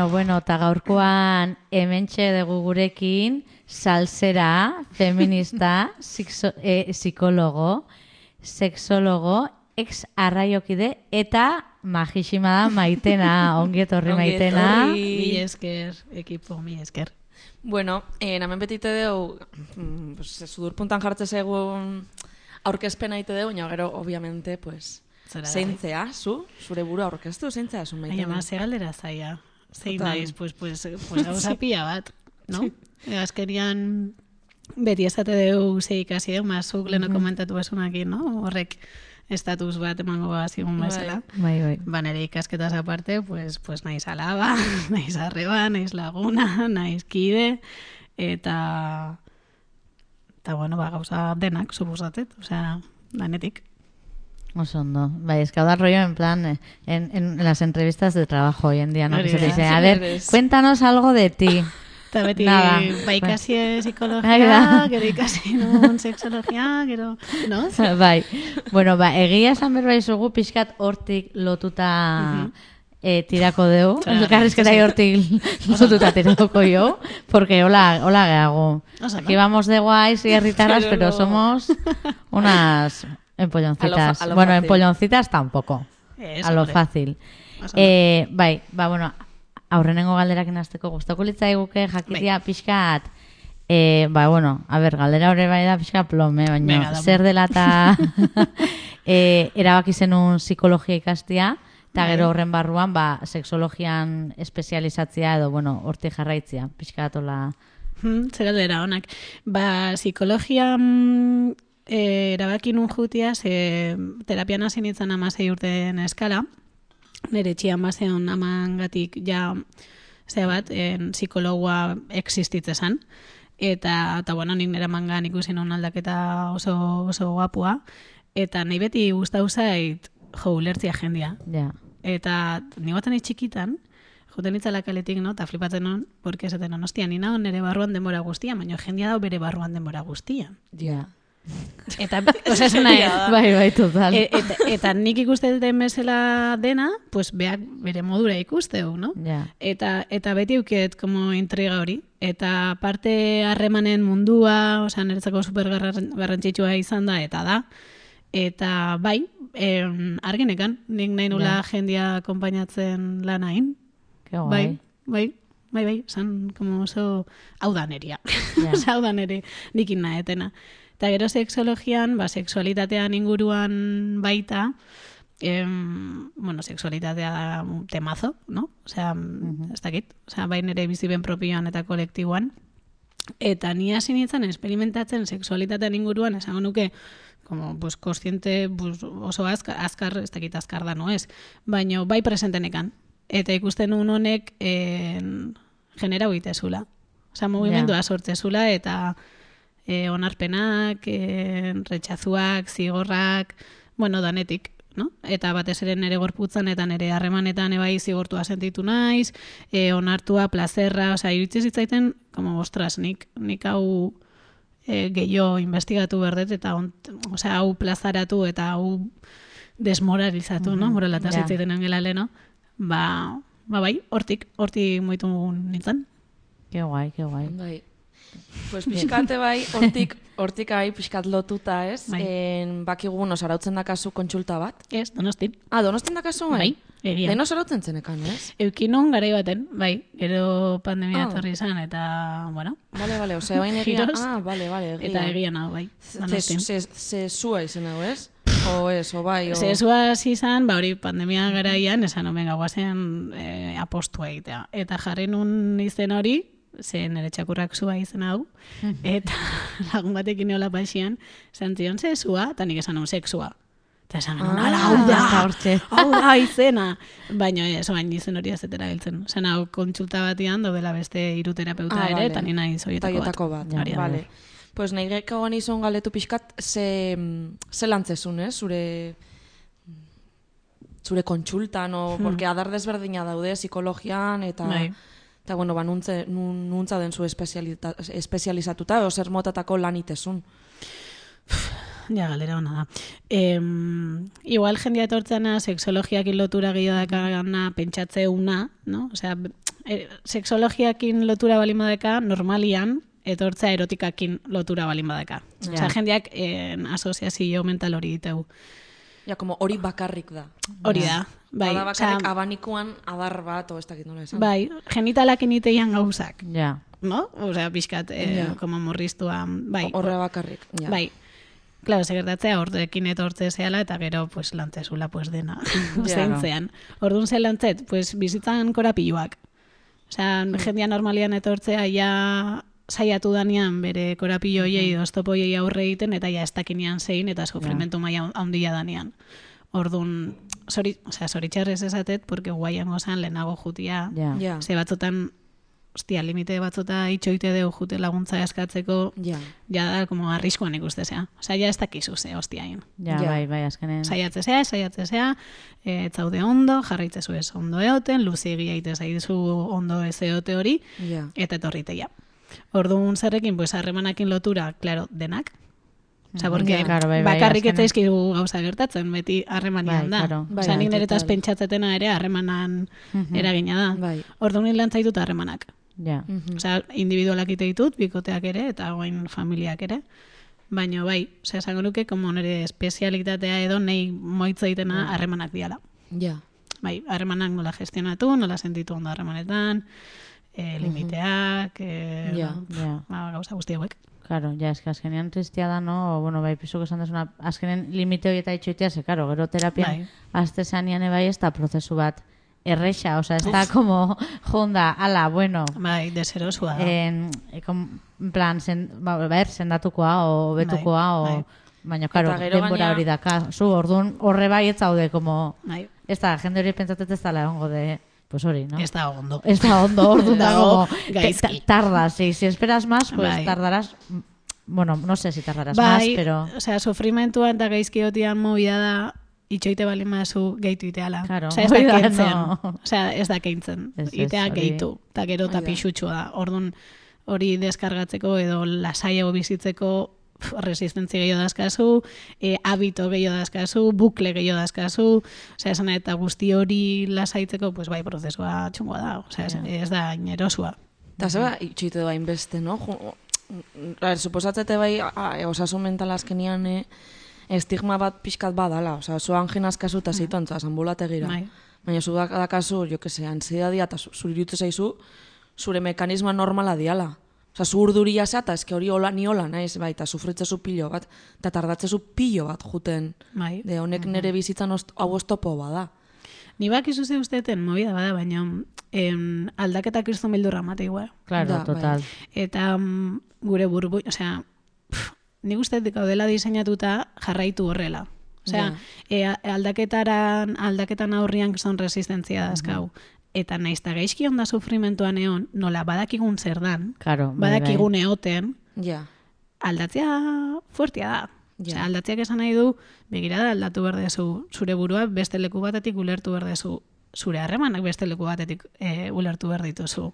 Bueno, bueno, eta gaurkoan hementxe dugu gurekin salsera, feminista, sixo, eh, psikologo, sexologo, ex arraiokide eta magixima da maitena, ongi etorri Ongi maitena. etorri. Mi esker, ekipo, mi esker. Bueno, eh, namen betite deu, mm, pues, sudur puntan jartze segun aurkezpena ite deu, baina gero, obviamente, pues, zeintzea, zu, zure buru aurkeztu, zeintzea, zu Ai, maite. ama, ze galdera zaia. Zein naiz, pues, pues, pues gauza pila bat, no? E, azkenian, beti esate deu ze ikasi deu, mazuk leheno komentatu besunakin, no? Horrek estatus bat emango bazigun Bai. bezala. Bai, bai. Ba, nire ikasketaz aparte, pues, pues naiz alaba, naiz arreba, naiz laguna, naiz kide, eta, eta bueno, ba, gauza denak, suposatet, osea, danetik. Oso ondo. Bai, ahora rollo en plan, eh, en, en las entrevistas de trabajo hoy en día, ¿no? Que se dice, a ver, cuéntanos algo de ti. Eta beti, Nada. ba, ikasi Ai psikologia, gero ikasi nun sexologia, gero, no? bai. Bueno, ba, egia esan berbai zugu pixkat hortik lotuta eh, tirako. Txarra, Elkarrizketa hortik lotuta tirako yo. Porque hola, hola gehago. Aquí vamos de guays y herritaras, Pero somos unas empolloncitas. A lo fa- a lo bueno, fácil. empolloncitas tampoco. Ez, a lo hombre. fácil. Eh, bai, ba, bueno, aurrenengo galderak inazteko gustako litzaiguke jakitea pixkat Eh, ba, bueno, a ber, galdera hori bai da pixka plome, baina zer dela eta eh, erabaki zenun psikologia ikastia, Eta gero horren barruan, ba, seksologian espezializatzea edo, bueno, horti jarraitzea, pixkatola... Hmm, zer aldera honak. Ba, psikologia mm, eh, erabaki nun jutia, ze terapian hasi nintzen amasei urten eskala, nire txian bazeon amangatik ja, ze bat, en, psikologoa existitzezan, eta, eta bueno, nik nire mangan ikusi nun aldaketa oso, oso guapua, eta nahi beti gustau zait jo ulertzia jendia. Ja, Eta ni baten txikitan, joten itzala kaletik, no? Ta flipatzen non, porque esaten non, hostia, ni nago nere barruan denbora guztian, baina jendia dau bere barruan denbora guztian. ja. Eta, osea, esan nahi, Bai, bai, total. e, eta, eta nik ikuste duten bezala dena, pues beak bere modura ikusteu, no? Ja, Eta, eta beti uket como intriga hori. Eta parte harremanen mundua, osea, niretzako super garrantzitsua izan da, eta da. Eta bai, em, arginekan, nik nahi nula jendia konpainatzen lanain. que guai. Bai, bai, bai, bai, san como oso hau da neria. Ja. Hau da nere nikin nahetena. Eta gero sexologian, ba, sexualitatean inguruan baita, em, bueno, sexualitatea da un temazo, no? Osea, ez dakit, osea, bai nere biziben propioan eta kolektiboan. Eta ni hasi nintzen experimentatzen sexualitatean inguruan, esango nuke, como, pues, kostiente, pues, oso azkar, azkar, ez dakit azkar da, no ez? Baina bai presentenekan. Eta ikusten nun honek en, genera zula. Osea, mugimendua sortzezula eta e, onarpenak, e, retxazuak, zigorrak, bueno, danetik, no? Eta batez ere nere gorputzan eta nere harremanetan ebai zigortua sentitu naiz, e, onartua, plazerra, osea, iritsi zitzaiten, como, ostras, nik, nik hau e, gehiago investigatu berdet, eta on, osea, hau plazaratu eta hau desmoralizatu, no? Morela eta ja. zitzaiten angela leno, ba, ba bai, hortik, hortik moitu nintzen. Que guai, que guai. Bai. Pues pixkate bai, hortik, hortik bai, pixkat lotuta, ez? Bai. En, bakigu, no, sarautzen dakazu kontsulta bat. Ez, donostin. Ah, donostin dakazu, Bai, egia. Leheno sarautzen zenekan, ez? Eukinon garai baten, bai, gero pandemia Ah. etorri izan, eta, bueno, Bale, bale, osea, bain egia... Ah, bale, bale, egia. eta egia nago, bai, donostin. Ze, ze, ze zua izen hau, ez? O ez, o bai, o... Zezua izan, ba hori pandemia garaian, esan omen guazen e, apostua egitea. Eta jarri nun izen hori, ze nire txakurrak zua izen hau, eta lagun batekin eola pasian, esan zion zezua, eta nik esan nun sexua. Eta esan genuen, Ah, hau da, hortxe. hau da izena. Baina ez, baina izen hori azetera biltzen. Esan hau kontsulta batian, dobela beste iruterapeuta Ah, ere, eta ni nahi zoietako bat. Bat, Ja, bale. Pues nahi geko izan galetu pixkat, ze, ze lantzezun, ez? Zure, zure kontsultan, o, porque adar desberdina daude psikologian, eta... Hmm. Bai. Eta, bueno, ba, nuntze, nun, nuntza den zu espezializatuta, edo zer motatako lanitezun. Ja, galdera hona da. Em, igual jendia etortzena sexologiakin lotura gehiago dakagana pentsatzeuna, no? Osea, e, sexologiakin lotura balin badeka, normalian, etortzea erotikakin lotura balin badeka. Ja. Osea, jendeak en, asoziazio mental hori diteu. Ja, como hori bakarrik da. Hori da. Bai, Bada bakarrik osea, abanikuan adar bat, o ez dakit nola esan. bai, genitalak initeian gauzak, Ja, no? Osea, pixkat, eh, Ja. como morristua, bai. Horre bakarrik. Ja. Bai. Claro, segertatzea horrekin etortze zehala eta gero pues lantzezula pues dena. Zeintzean. Orduan ze lantzet, pues bizitzan korapiluak. Osea, jendia normalian etortzea ja saiatu danean bere korapilo hoiei edo oztopo hoiei aurre egiten eta ja ez dakinean zein eta sufrimentu maila handia danean. Orduan, sori, osea, zoritxarrez esatet, porque guaian gozan lehenago jutia, ja. Ja. ze batzutan, ostia, limite batzuta itxoite deu jute laguntza eskatzeko, Ja. ja da, como arriskoan ikustezea. Osea, ja ez dakizu ze, hostiain. Ja, Ja. bai, bai, azkenen. Saiatzezea, saiatzezea, e, ez zaude ondo, jarraitzezu ez ondo eoten, luzi egia ite zaizu ondo ez eote hori, Ja. eta etorriteia. Orduan zerrekin, pues, harremanakin lotura, claro, denak. Osea, porque Ja. Claro, bai, bai, bakarrik ez azkenean. zaizkigu gauza gertatzen, beti harremanian Bai, da. claro. Bai, nik bai, niretaz total. pentsatzetena ere harremanan eragina da. Bai. Orduan nire lantzaitu harremanak. Ja, Mhm. Osea, individualak ite ditut, bikoteak ere, eta guain familiak ere. Baina bai, osea, esango nuke, como nire espezialitatea edo nei moitza itena harremanak diala. Ja. Bai, harremanak nola gestionatu, nola sentitu ondo harremanetan, e, limiteak, e, Ja. ja. ba, gauza guzti hauek. Claro, ja, eske azkenean tristia da, no? O, bueno, bai, pisuk esan desuna, azkenen limite hori eta itxoitea, ze, karo, gero terapian Bai. azte zanean bai ez da prozesu bat erreixa, osea, ez da como, jonda, ala, bueno, Bai, deserosua en, e, kom- en plan, zen, ba, ber, sendatukoa, o betukoa, Bai, bai. o, baina, karo, denbora hori daka, zu, orduan, horre bai ez zaude, como, Bai, ez da, jende hori pentsatet ez dala egongo de, pues hori, no? ez da ondo. Ez da ondo, orduan da, Dago gaizki. ta- tardas, sí, si esperas más, pues Bai. tardarás, bueno, no sé si tardarás bai, más, pero... osea, sufrimentuan eta gaizkiotian movida da, itxoite bali mazu gehitu iteala. Claro, osea, ez da keintzen. no. Osea, ez da keintzen. Ez, ez, Itea hori- gehitu, eta gero eta Hori da. pixutxua da. Orduan, hori deskargatzeko edo lasaiago bizitzeko pf, resistentzia gehiago dazkazu, e, habito gehiago dazkazu, bukle gehiago dazkazu, osea, esan eta guzti hori lasaitzeko, pues bai, prozesua txungoa da, osea, ez, ez da inerosua. Eta zeba, itxoite da inbeste, no? Ber, suposatzete bai, osasun mental azkenian e, estigma bat pixkat badala. Osa, zu angin azkazu eta zitu antzaz, ambulategira. Bai. Baina zu dak- dakazu, jo que se, ansidadia eta zu- zuri iruditzen zaizu, zure mekanismoa normala diala. Osa, zu urduria zea, eske hori hola, ni hola, naiz, bai, eta sufritzezu pilo bat, eta tardatzezu pilo bat juten. Bai. De honek nire bizitzan ost, hau ostopo bada. Ni bakizu ze usteten movida bada, baina em, aldaketa kriston bildurra mate igual. Claro, Da, bai. total. Eta mm, gure burbu, osea, pff, nik uste gaudela diseinatuta jarraitu horrela. Osea, e, a- aldaketaran, aldaketan aurrian kriston resistentzia dazkau. Eta naiz eta gaizki onda sufrimentuan egon, nola badakigun zer dan, Claro, bai, bai. badakigun eoten, Ja. aldatzea fuertia da. Ja. Osea, aldatzeak esan nahi du, begirada aldatu behar dezu, zure burua beste leku batetik ulertu behar dezu, zure harremanak beste leku batetik e, ulertu behar dituzu.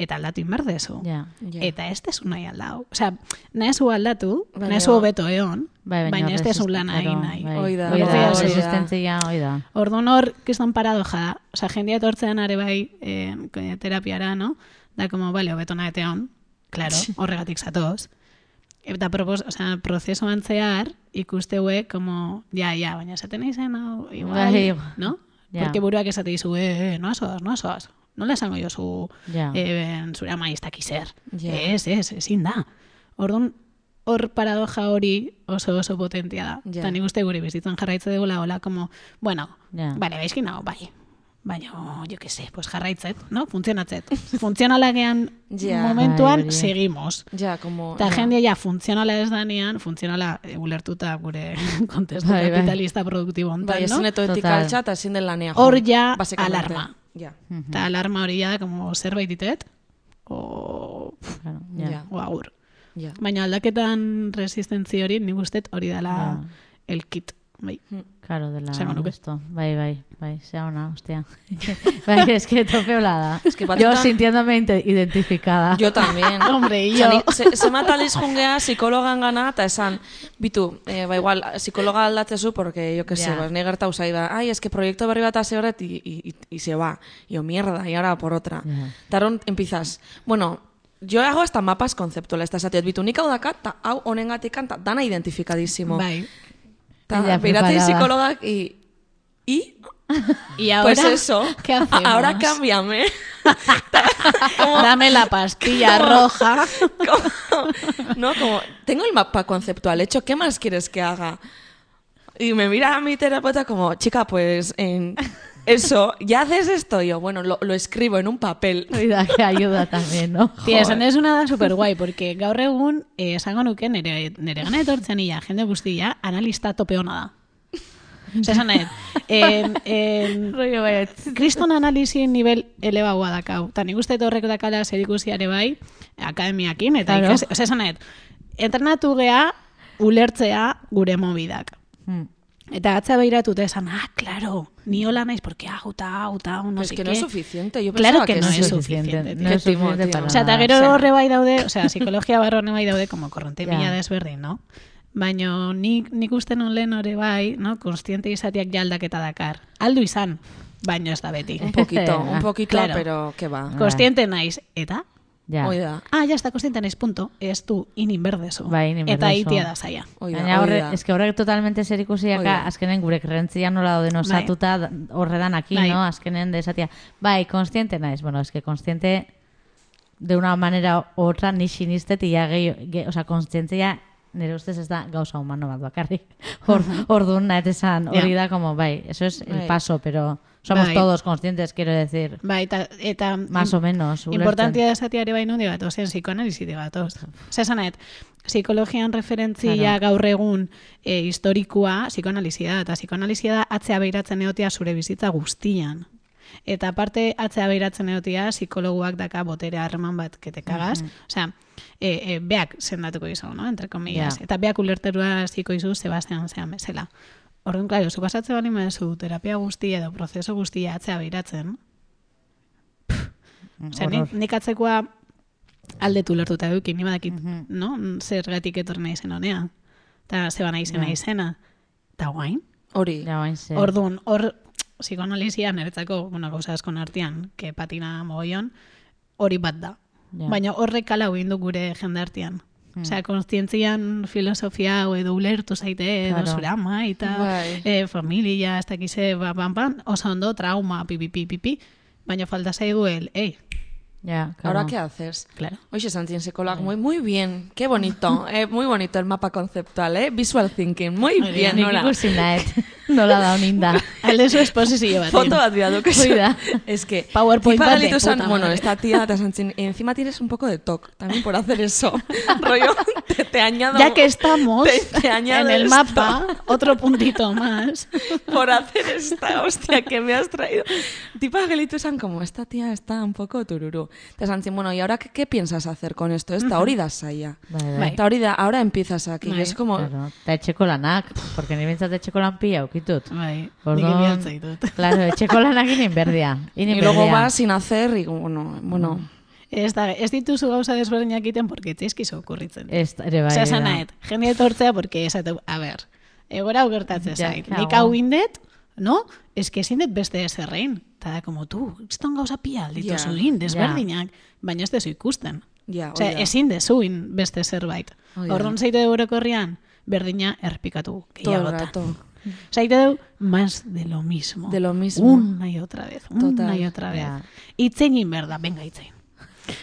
Eta aldatu inber dezu. Ja. Ja. Eta ez tezu nahi aldau. Osea, nahezu aldatu, Baina- nahezu hobeto egon, Bai, baina, baina ez tezu resist- lan nahi nahi. Bai. Hoi da, Hoi da, hori da. resistentzia, hoi da. Orduan hor, kiston paradoja da. Osea, jendia etortzean are bai eh, terapiara, no? Da, como, bale, hobeto nahi hon, claro, horregatik zatoz. Eta propos, osea, prozesuan zehar, ikusteue, como, ja, ja, baina esaten nahi zen, hau, igual, Bai, no? ja. Porque buruak esate dizu, eh, eh, no asoaz, no asoaz. Nola esango jozu, Ja. eh, zure ama ez daki zer. Ja. Ez, ez, ezin da. Orduan, hor paradoja hori oso oso potentia da. Ja. Eta nik uste gure bizitzan jarraitze dugula, hola, como, bueno, Ja. bale, gaizki nago, bai. Baina, jo que sé, pues jarraitzet, no? Funtzionatzet. Funtzionalagean Ja. momentuan Bai, hori. seguimos. Ja, como... Eta ja. jendea ja funtzionala ez danean, funtzionala e, ulertuta gure kontestu Bai, bai. kapitalista produktibo hontan, Bai, no? ezin etoetik Total. altxa eta ezin den lanean. Hor ja alarma. Ja. Eta alarma hori ja da, como zerbait ditet, o, Claro, ja. Ja. o agur. Ja. Baina aldaketan resistentzi hori, nik ustet hori dela Ja. Bai. Claro, de la Esango nuke. esto. Bai, bai, bai, sea ona, hostia. bai, es que tope da. Es que Yo batzutan- sintiéndome identificada. Yo también. Hombre, yo. ni- ze, zenbat aliz jungea psikologan gana, eta esan, bitu, eh, ba igual, psikologa aldatzezu, porque, yo que sé, Ja. pues, ni gertau zaiba, ai, es que proyecto berri bat hace horret, y, y, y, se va. Y yo, mierda, y ahora por otra. Ja. Taron, empiezas, bueno, yo hago hasta mapas conceptuales, eta esatet, bitu, nik hau dakat, eta hau honengatik dana identifikadísimo. Bai. Beiratzen preparada. psikologak, y... ¿Y? Y ahora, pues eso. Ahora cámbiame. Dame la pastilla roja. Como- no, como, tengo el mapa conceptual hecho, ¿qué más quieres que haga? Y me mira a mi terapeuta como, chica, pues en eso, ¿ya haces esto? Y yo, bueno, lo, lo escribo en un papel. Cuida que ayuda también, ¿no? Tia, esan ez una da super guai, porque gaur egun, eh, esango nuke, nere, nere gana etortzen ia, jende guztia, analista tope hona da. Esan nahi, en, en, Rollo bai, kriston analizi nivel elebagoa dakau. Ta nik uste horrek dakala zerikusiare bai, akademiakin, eta Claro. ikas, osea, esan nahi, entrenatu gea, ulertzea gure mobidak. Mm. Eta atza behiratuta esan, ah, claro, ni hola naiz, porque hau, ta, hau, ta, hau, no Pero es sé que qué. no es suficiente. Yo Claro pensaba que no es suficiente. No es suficiente para Osea, eta nada. gero horre bai daude, osea, psikologia barrone bai daude, como korronte Ja. mila desberdin, no? Baina nik, nik uste non lehen hori bai, no? Konstiente izateak ja aldaketa dakar. Aldu izan, baina ez da beti. Un poquito, un poquito, Claro. pero que va. Konstiente naiz, eta? Ja. Hoi da. Ah, ya está, konstiente naiz, punto. Ez du, inin berdezu. Bai, inin Eta berdezu. itia da zaia. Hoi da, Baina horre, da. eske horrek totalmente zer ikusiaka, da. azkenen gure krentzia nola dauden osatuta da- horre danaki, Bai. no? Azkenen de esatia, bai, konstiente naiz. Bueno, eske konstiente de una manera u otra ni sinistet ia gehi, ge, o sea, konstientzia nire ustez ez da gauza humano bat bakarrik. Hor, orduan nahet esan, hori da como, bai, eso es el Bai. paso, pero somos Bai. todos conscientes, quiero decir, Bai, eta, eta más o menos. Importantia esatiare bai nundi gatoz, zen psikoanalizite gatoz. Osa, esan nahet, psikologian referentzia Claro. gaur egun e, historikoa psikoanalizia da, eta psikoanalizia da atzea behiratzen egotia zure bizitza guztian. Eta aparte atzea behiratzen egotia psikologuak daka botere harreman bat ketekagaz. Osea, e, e, beak sendatuko izu, no? Entre comillas. Ja. Eta beak ulerterua ziko izu Sebastian zean bezala. Orduan, klaro, zu pasatze bali mezu terapia guztia edo prozeso guztia atzea behiratzen, Osea, Horror. nik, nik atzekoa aldetu lertuta edukin, ni badakit, Mhm. no? Zergatik etorri nahi zen honea. Eta zeba nahi zen nahi zena. Eta guain. Hori. Ja, ze. Orduan, hor, psikoanalizia niretzako, bueno, gauza askon artean, que patina mogoion, hori bat da. Ja. Baina horrek kala du gure jendartean. Osea, konstientzian filosofia hau edo ulertu zaite, edo Claro. zure ama, eta Bai. e, familia, ez dakize, ba, ban, ban, oso ondo, trauma, pipi, pipi, pipi, baina falta zaigu el, ei, Ja, claro. ¿Ahora qué haces? Claro. Oye, Santiago psicólogo, muy, muy bien, qué bonito, eh, muy bonito el mapa conceptual, eh, visual thinking, muy bien, Nik Nora. ikusi nahet, nola da honinda. Alde zu esposizio bat. Foto bat bihar duke. Hoi da. Es que... PowerPoint tipa bat de gelitu zen, puta Bueno, madre. esta tía, eta santzin, encima tienes un poco de TOC, también por hacer eso. Rollo, te, te añado... Ya que estamos Te- te añado en el esto. mapa, otro puntito más. por hacer esta hostia que me has traído. Tipa gelitu zen como, esta tía está un poco tururú. Te santzin, bueno, ¿y ahora qué, qué piensas hacer con esto? Esta hori da saia. Bai, bai. Bai. Eta hori da, ahora empiezas aquí. Bai. Y es como... Claro, eta etxeko lanak, porque ni bintzat etxeko lan pila aukitut. Bai, nik Orduan, ebiatza ditut. claro, etxeko lanak inin berdia. Inin Y luego berdia. vas sin hacer y bueno, bueno... Ez, da, ez dituzu gauza desberdinak egiten porque tzeizkizu okurritzen. Ez, ere bai. Osea, ere esan da. nahet, jende etortzea porque esatu, a ber, egora hau gertatzen Ja, zait. Nik hau indet, no? Ez que ezin dut beste ezerrein. Eta da, como tu, zton gauza pia aldituzu Ja. in, desberdinak, baina ez dezu ikusten. Ja, Osea, hori da. ezin dezuin beste zerbait. Hori da. Orduan zeite orokorrian, berdina errepikatu Todo el gehiagota. rato. Zaite du, más de lo mismo. De lo mismo. Una y otra vez, una y otra vez. Ja. Itzein in berda, venga, itzein.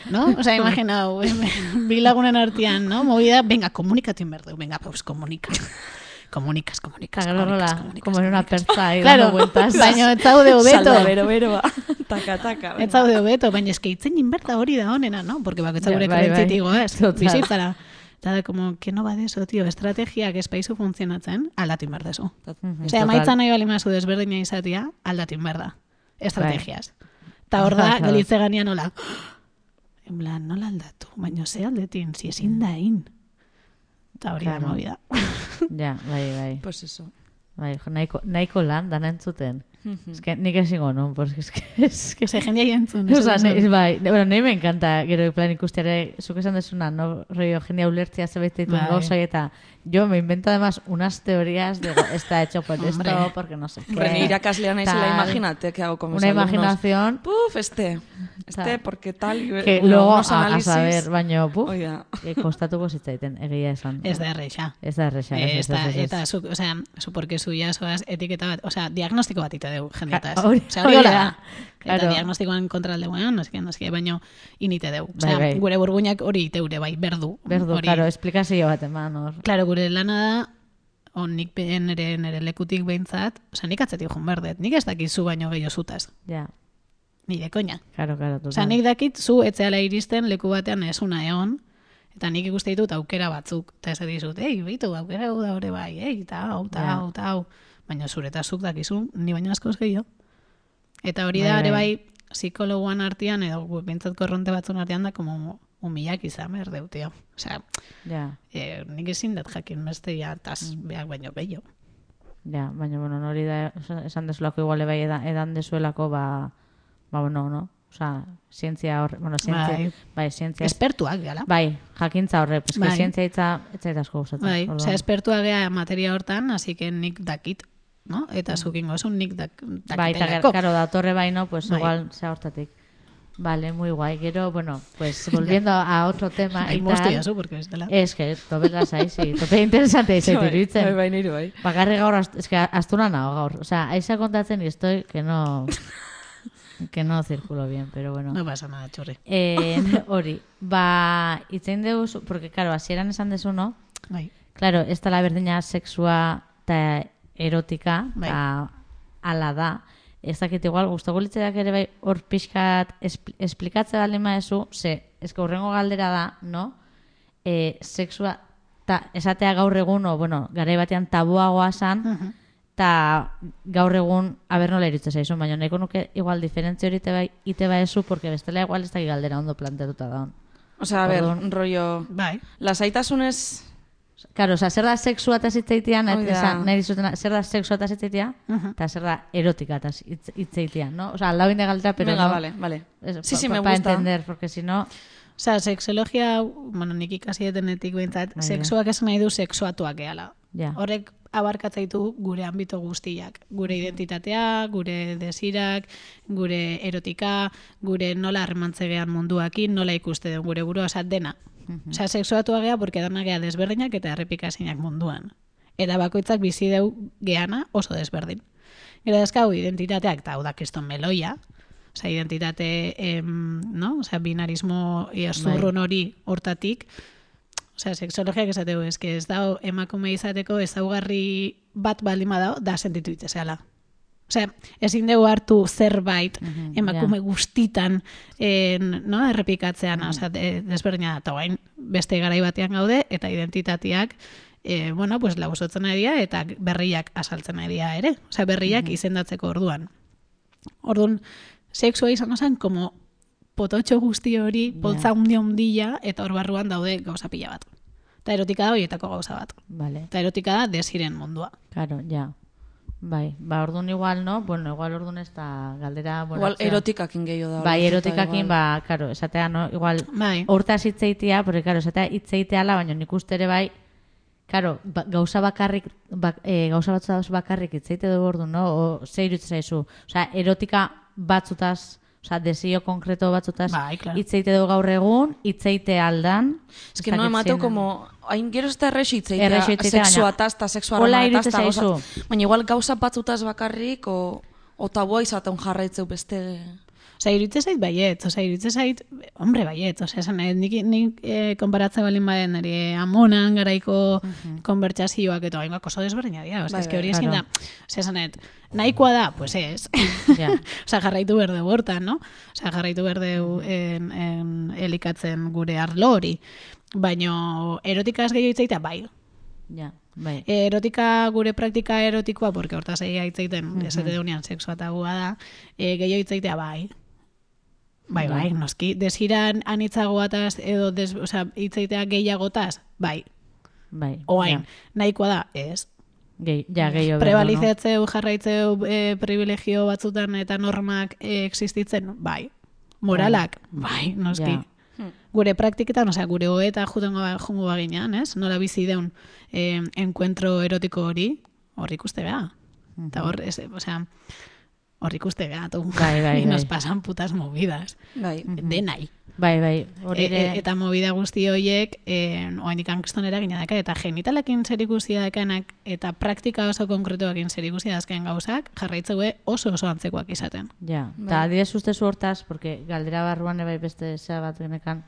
¿No? O sea, imaginau, bi lagunen artean, ¿no? Movida, venga, komunikatu in berdu, venga, pues komunika. Gero komunikas, rola, komunikas. como en una perza ahí Claro, vueltas. baina ez zaude hobeto. Salda bero bero ba. Taka, taka. Ez zaude hobeto, baina eske itzein in berda hori da honena, ¿no? Porque bakoitza Ja, gure bai, bai. krentzitik goaz, Total. bizitzara. Eta da, como, que no va de eso, tío, estrategiak espaizu funtzionatzen, aldatu in berdezu. Mhm, Osea, total. emaitza nahi bali mazu desberdina izatea, aldatu in berda. Estrategias. Eta hor da, Claro. gelitze ganean nola. En plan, nola aldatu, baina ze aldetin, si ezin da in. Eta hori da Claro. movida. Ja, bai, bai. Pues eso. Bai, jo, nahiko, nahiko lan dana entzuten. Es que nik esingo non, porque es que... Es que Que se jendea entzun. O sea, ne, bai, ne, bueno, nahi me encanta gero plan ikustiare, zuk esan desuna, no, rollo, jendia ulertzia zebait dituen Bai. eta yo me invento además unas teorías de está hecho por Hombre. esto, porque no sé qué. Hombre, ni irakaslea naizela, tal. imagínate que hago con mis Una alumnos. imaginación Puf, este. Este, Tal. porque tal. Y, que luego a, a análisis. saber, baino, puf, Oida. que kostatuko zitzaiten, egia esan. Ez da erreixa. Ez da erresa. ez, ez, Eta, ez, zu, o sea, zu porque jasoaz etiketa bat, o sea, diagnostiko bat ite dugu jendeataz. Ja, hori- O sea, hori hola da. Claro. Eta diagnostikoan kontra aldeguean, no sé, no sé, baino inite dugu. O sea, Bai, bai. gure burbuinak hori iteure bai, berdu. Berdu, hori. claro, esplikazio bat eman hor. Claro, gure lana da, on nik nere, nere lekutik behintzat, osea, nik atzetik jun berdet, nik ez dakit zu baino gehiago zutaz, Ja, nire koña. claro, claro. Osea, nik dakit zu etzeala iristen leku batean esuna egon, eta nik ikuste ditut aukera batzuk, eta ez dizut, ei, bitu, aukera hau da hori bai, ei, eta hau, eta hau, eta hau, baina zure eta zuk dakizu, ni baino askoz gehiago. Eta hori Bai, da, ere bai. bai, psikologuan artean, edo behintzat korronte batzun artean da, como humilak izan behar deu, tio. Osea, Ja, e, nik ezin dut jakin beste ja, taz, Mm. behar baino gehiago. ja, baina, bueno, hori da, esan- esan desulako igual bai edan, edan dezuelako, ba, ba, bueno, no? Osa, zientzia horre, bueno, zientzia, Bai. bai, zientzia, Espertuak gala. bai, jakintza horre, pues, Bai. zientzia hitza, ez zait asko gustatzen. Bai, osea, espertua gea materia hortan, así que nik dakit, no? Eta zukingo esun nik dak, Mm. Bai, eta dakitelako. claro, datorre baino, pues Bai. igual sea hortatik. Vale, muy guay. Gero, bueno, pues volviendo a otro tema Ai, y moztu tal. jazu, porque ez dela. Es que tope lasai, sí. Tope interesante izaitu Bai, iruditzen. bai, bai, nire bai. Bakarri gaur, es que astuna nago gaur. O sea, aiza kontatzen y estoy que no... que no circulo bien, pero bueno. No pasa nada, txurri. Eh, hori, ba, itzein deuz, porque, claro, hasieran esan dezu, no? Bai. Claro, ez dela berdina sexua eta erotika, Bai. eta ala da. Ez dakit igual, guztoko litzeak ere bai hor pixkat espl esplikatze baldin maezu, ze, ezko horrengo galdera da, no? E, sexua, ta, esatea gaur egun, o, bueno, garai batean tabuagoa san, Mhm. eta gaur egun, aber nola irutzen zaizun, baina nahiko nuke igual diferentzia hori ite bai, ite bai ezu, porque bestela igual ez dakit galdera ondo planteatuta da. Osea, a ber, Orduan- rollo... Bai. Lasaitasunez... Claro, o sea, zer da sexua eta esan, nahi dizutena, zer da sexua eta zitzeitia, Mhm. eta zer da erotika eta hitzeitia, no? O sea, al lado de galdera, pero Venga, no... vale, vale. Es, Sí, sí, me gusta. entender, porque si no... Osea, sexologia, bueno, nik ikasi detenetik behintzat, Bai, sexuak esan nahi du sexuatuak gehala. Ja. Horrek abarkatza ditu gure ambito guztiak. Gure identitatea, gure desirak, gure erotika, gure nola harremantzegean munduakin, nola ikuste den gure burua, osea, dena. Osea, sexuatua gea, porque dana gea desberdinak eta errepikazinak munduan. Eta bakoitzak bizi deu geana oso desberdin. Gero dazkau identitateak, eta hau da kriston meloia, osea, identitate, em, no? Osea, binarismo zurrun hori hortatik, Osea, sexologiak esateu, eske ez dao emakume izateko ezaugarri bat baldin badao, da sentitu itzezeala. Osea, ezin dugu hartu zerbait Mhm, emakume ja. guztitan en, no, errepikatzean, osea, de, desberdina da, guain beste garai batean gaude, eta identitateak e, bueno, pues lausotzen ari dira, eta berriak asaltzen ari dira ere. Osea, berriak izendatzeko orduan. Orduan, sexua izan zen, como pototxo guzti hori, poltza hundia hundia, eta hor barruan daude gauza pila bat. Eta erotika da horietako gauza bat. Vale, Eta erotika da desiren mundua. claro, ja. Bai, ba, orduan igual, no? Bueno, igual orduan ez da galdera... Bueno, Igual erotikakin gehiago da. Bai, orduan, erotikakin, ba, claro, esatea, no? Igual, Bai. hortaz hitzeitia, porque, claro, esatea hitzeiteala, baina nik uste ere bai, claro, ba, gauza bakarrik, bak, e, gauza batzutaz bakarrik hitzeite dugu ordu, no? O, ze iruditzen zaizu? Osea, erotika batzutaz, osea, desio konkreto batzutaz, Bai, claro. hitzeite dugu gaur egun, hitzeite aldan. Es que no emateu como... Hain gero ez da Hola harremanetaz iruditzen eta gauza- zaizu. Baina igual gauza batzutaz bakarrik, o, o tabua izaten jarraitzeu beste... Osea, iruditzen zait baiet, osea, iruditzen zait, hombre, baiet, osea, esan nahi, nik, nik eh, konparatzen balin baden nire amonan garaiko konbertsazioak eta hainbak oso desberdina dira, osea, Bai, eske bai, hori ezin da, osea, esan nahi, nahikoa da, pues ez. Ja. osea, jarraitu berde hortan, no? Osea, jarraitu berde en, en, elikatzen gure arlo hori. Baino erotikaz gehiago hitzaitea bai. Ja, bai. Erotika gure praktika erotikoa, porque hortaz egia hitzaiten, mm -hmm. esate deunean sexua tabua da, e, gehiago hitzaitea bai. Bai, bai, noski, desiran anitzagoataz edo des, osea, hitzaitea gehiagotaz, bai. Bai. Oain, ja. nahikoa da, ez. Gehi, ja, gehiago. behar du, no? Jarraitzeu e, privilegio batzutan eta normak e, existitzen, bai. Moralak, bai, noski. Ja. Gure praktiketan, osea, gure hoeta jutengo ba, jungo baginan, ez? Nola bizi deun eh, encuentro erotiko hori, hor ikuste beha. Eta hor, ez, osea, hor ikuste beha, tu. Bai, bai, Y nos bai. pasan putas movidas. Bai. Denai. Bai, bai. Hori E, ere... e, eta movida guzti horiek, e, oainik ankestonera gina daka, eta genitalekin zer ikusi dakanak, eta praktika oso konkretuakin zer ikusi dazken gauzak, jarraitzeue oso oso antzekoak izaten. Ja, Bai. eta adibidez ustezu hortaz, porque galdera barruan ere bai beste zea bat genekan,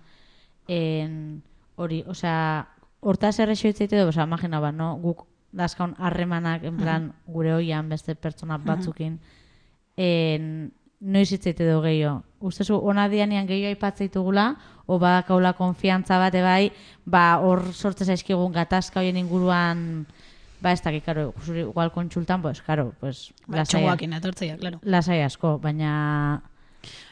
en, hori, osea, hortaz errexo hitzaite du, osea, imagina ba, no, guk dazkaun harremanak, en plan, gure hoian beste pertsona batzukin, en, noiz hitzaite du gehiago. Ustezu, ona dianian gehiago aipatzeitugula, o badakaula konfiantza bate bai, ba, hor sortze zaizkigun gatazka hoien inguruan, ba, ez dakik, karo, zuri igual kontsultan, pues, karo, pues, Ba, lasai, etortzeia, claro. lasai asko, baina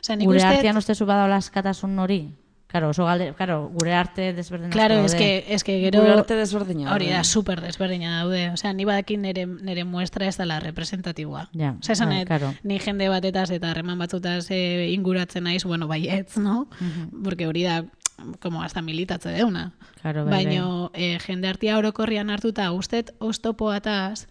Osea, nik gure uste, artean ustezu badaula askatasun hori? Karo, oso galde, karo, gure arte desberdin claro, es daude. que, es que gero... Gure arte desberdina. Hori da, super desberdina daude. Osea, ni badakin nere, nere muestra ez dela representatiboa. Ja, Osea, esan bai, nahi, claro. ni jende batetaz eta harreman batzutaz e, inguratzen naiz, bueno, baietz, no? Porque hori da, como hasta militatze deuna. Claro, bai, Baino, eh, jende artia orokorrian hartuta, ustet oztopoataz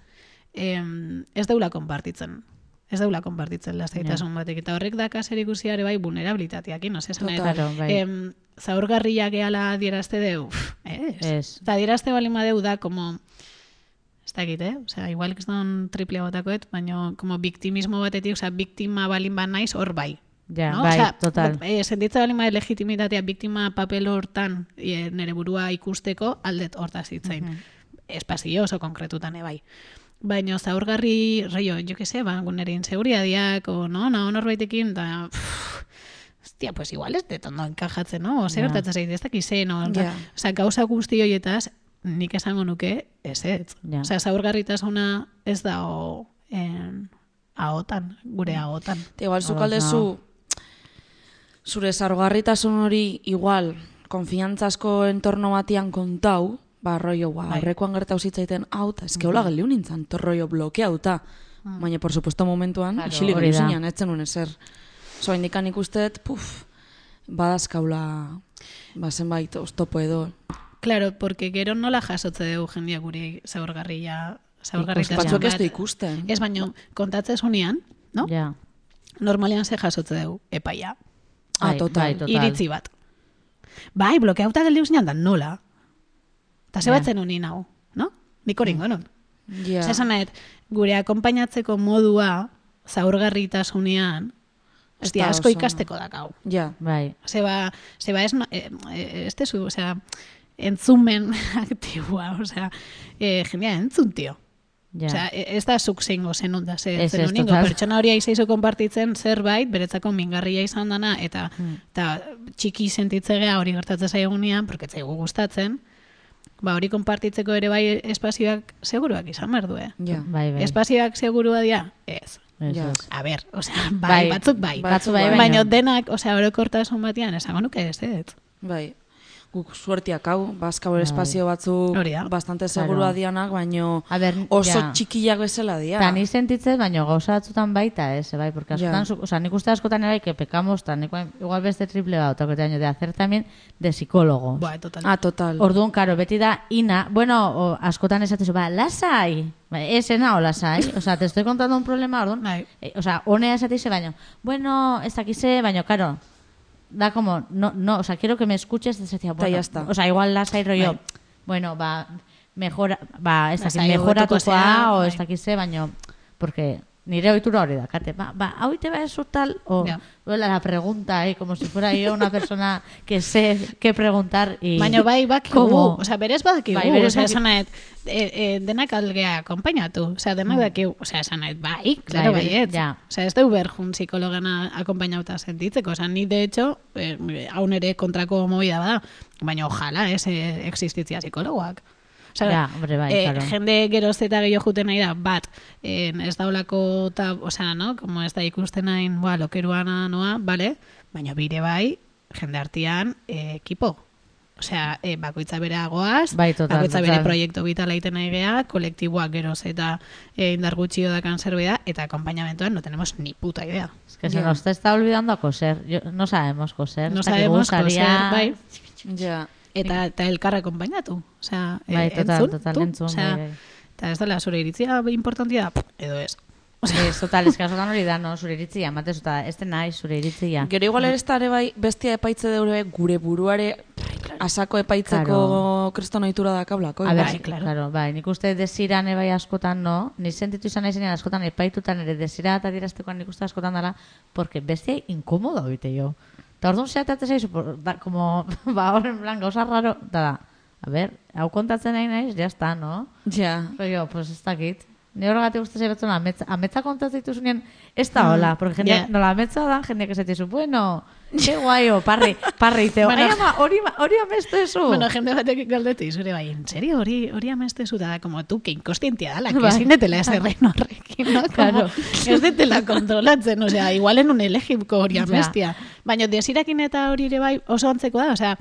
em, ez deula konpartitzen. Ez deula konpartitzen lasaitasun batek. Eta horrek daka zer ikusiare bai vulnerabilitateakin, no? Esan nahi, Total. Claro, bai. em, zaurgarriak gehala adierazte deu, ez. Ez. Eta adierazte bali madeu da, como, ez dakit, eh? Osea, igual ez don triple botakoet, baina como biktimismo batetik, osea, biktima balin ba naiz hor bai. Ja, no? bai, Osea, total. E, sentitza balin bai legitimitatea biktima papel hortan e, nere burua ikusteko aldet hortaz hitzain. Mm Espazio oso konkretutan ebai. Baina zaurgarri, rollo, jo que se, ba, nire inseguriadiak, o no, no, norbaitekin, da, pff, Hostia, pues igual ez dut ondo enkajatzen, no? Ose Ja. gertatzen zait, ez dakiz ze, no? Ja. Osea, gauza guzti horietaz, nik esango nuke, ez ez. Ja. Osea, zaurgarritasuna ez da o, en, ahotan, gure ahotan. Igual zuk Ados aldezu, zure zargarritasun hori igual, konfiantzasko entorno batian kontau, ba, rollo, ba, aurrekoan gertau zitzaiten, hau, eta eske hola geldiu nintzen, torroio blokeauta. Baina, por supuesto, momentuan, Claro, isilik zinean, etzen nuen ezer. Zo, indikan ikustet, puf, badazkaula, ba, zenbait, oztopo edo. Claro, porque gero nola jasotze dugu jendia gure zaurgarria, zaurgarritasun Batzuk ez du ikusten. Ez baino, kontatze zunean, no? Ja. Normalean ze jasotze dugu, epaia. Ah, total. bai, total. Iritzi bat. Bai, blokeauta geldiu zinean da nola. Eta ze batzen honi nau, no? Nik hori ingonon. Ja. Yeah. Esan nahet, gure akonpainatzeko modua zaurgarritasunean, Ostia, da asko ikasteko dakau. Ja. Bai. Zeba, zeba ez, eh, eh, ez tezu, osea, entzumen aktibua, osea, eh, jendea entzun, tio. Ja. Osea, e- ez da zuk zeingo zenun da, ze, Ez, ez, zenuningo, total. pertsona hori aizeizu konpartitzen zerbait, beretzako mingarria izan dana, eta, Hmm. eta txiki sentitzegea hori gertatzen zaigunean, porque ez zaigu gustatzen, ba hori konpartitzeko ere bai espazioak seguruak izan behar du, eh? Ja. Bai, bai. Espazioak segurua dira? Ez. Ez, Ja. A ber, osea, bai, Bai, batzuk bai. batzuk bai, baina baina- denak, osea, orokortasun batean esango nuke ez, ez? Bai. Guk suertiak hau, espazio batzuk Bai. Hori da. bastante Claro. segurua dianak, baino A ber, oso ja. txikiak bezala dira. Ta ni sentitzen, baina gauza batzutan baita, ez, bai, porque askotan, o sea, nik uste askotan ere bai, que pecamos, tan, igual beste triple bat, otro que te año, de hacer también de psicólogo. Ba, total. Ah, total. Orduan, karo, beti da, ina, bueno, o, askotan esatezu, ba, lasai, ba, esena o lasai, o sea, te estoy contando un problema, orduan, Bai. eh, o sea, honea esateize baino, bueno, ez dakize, baino, karo, da como, no, no, o sea, quiero que me escuches, ez decía, bueno, ya está. o sea, igual lasai rollo, Bai. bueno, ba, mejora, ba, ez dakit, Lasai mejoratukoa, hobetuko zea, o bai. ez dakize, baino, porque nire ohitura hori da, kate, ba, ba, hau te va a tal, o, Ja. duela la pregunta, eh, como si fuera yo una persona que sé qué preguntar, y... Baina bai bakigu, ¿Cómo? osea, berez badakigu, Bai, berez osea, baki- esan nahet, e, e, denak algea akompainatu, osea, denak dakigu, osea, esan nahet, bai, claro, Bai, bai, ez. ja. Osea, ez dugu behar jun psikologana akompainauta sentitzeko, osea, ni de hecho, eh, hau nere kontrako movida bada, baina ojalá, ez, eh, existitzia psikologoak. Osea, Ja, hombre, bai, eh, claro. jende geroz eta gehiago juten nahi da, bat, eh, ez daulako, ta, osea, no? Como ez da ikusten hain, boa, lokeruana noa, bale? Baina bire bai, jende artean, eh, ekipo. Osea, eh, bakoitza bere goaz, Bai, total, bakoitza bere total. proiektu vitala egiten nahi gea, kolektiboak geroz eta eh, indar gutxio dakan zerbait eta acompañamentoan no tenemos ni puta idea. Es que se Ya. nos está olvidando a coser. Yo, no sabemos coser. No sabemos coser, bai. Ja. Eta, eta elkarra akompainatu. Osea, eh, Bai, total, entzun, total, entzun, Osea, bai, bai. Eta ez dela zure iritzia importantia, pff, edo ez. Ez, total, ez que askotan hori da, no, zure iritzia, matez, eta ez nahi zure iritzia. Gero igual ere ez da bai bestia epaitze deure gure buruare asako epaitzeko Claro. kriston ohitura dakablako. A ber, Bai, bai, claro. claro. bai, nik uste desirane bai askotan, no? Ni sentitu izan naizenean askotan epaitutan ere desira eta diraztekoan nik uste askotan dela, porque bestia inkomodo oite jo. Eta orduan zehatate zaizu, da, como, ba, horren plan, gauza raro, da, da, a ber, hau kontatzen nahi naiz, ya está, no? Ja. Rollo, pues ez dakit. Ni horregatik uste zeibatzen ametza, ametza kontatzen dituzunean, ez da hola, porque jende, yeah. nola ametza da, jendeak esatizu, bueno, que guai, o parri, parri, teo, Bueno. ai ama, hori, hori amestu. Bueno, jende batek galdetu zure bai, en serio, hori hori amestezu da, como tu, que inkostientia dala, que Bai. ezin detela ez errein horrekin, no? Como, Claro. Ez detela kontrolatzen, osea, igualen un elegiko hori amestia. Baina desirakin eta hori ere bai oso antzeko da, osea,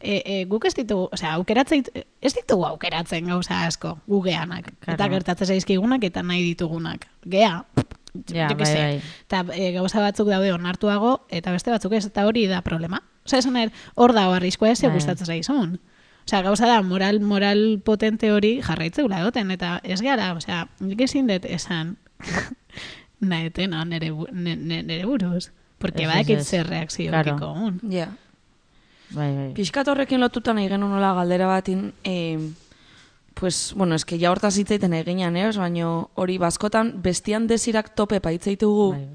e, e, guk ez ditugu, osea, aukeratzen, ez ditugu aukeratzen gauza asko, gu. Claro. Eta gertatzen zaizkigunak eta nahi ditugunak. Gea, Ja, jo que bai, bai. Eta e, gauza batzuk daude onartuago, eta beste batzuk ez, eta hori da problema. Osea, esan nahi, hor da arriskoa ez Bai. gustatzen zaizun. Osea, gauza da, moral, moral potente hori jarraitzeula egoten, eta ez gara, osea, nik ezin dut esan nahetena nere, bu- ne- ne- nere buruz. Porque badakit zer reakzio Claro. Ja. Bai, bai. Piskat horrekin lotuta nahi genuen nola galdera batin, e, pues, bueno, eske ja hortaz hitzaiten eginan, eh? baina hori bazkotan bestian desirak tope paitzeitugu, Bai.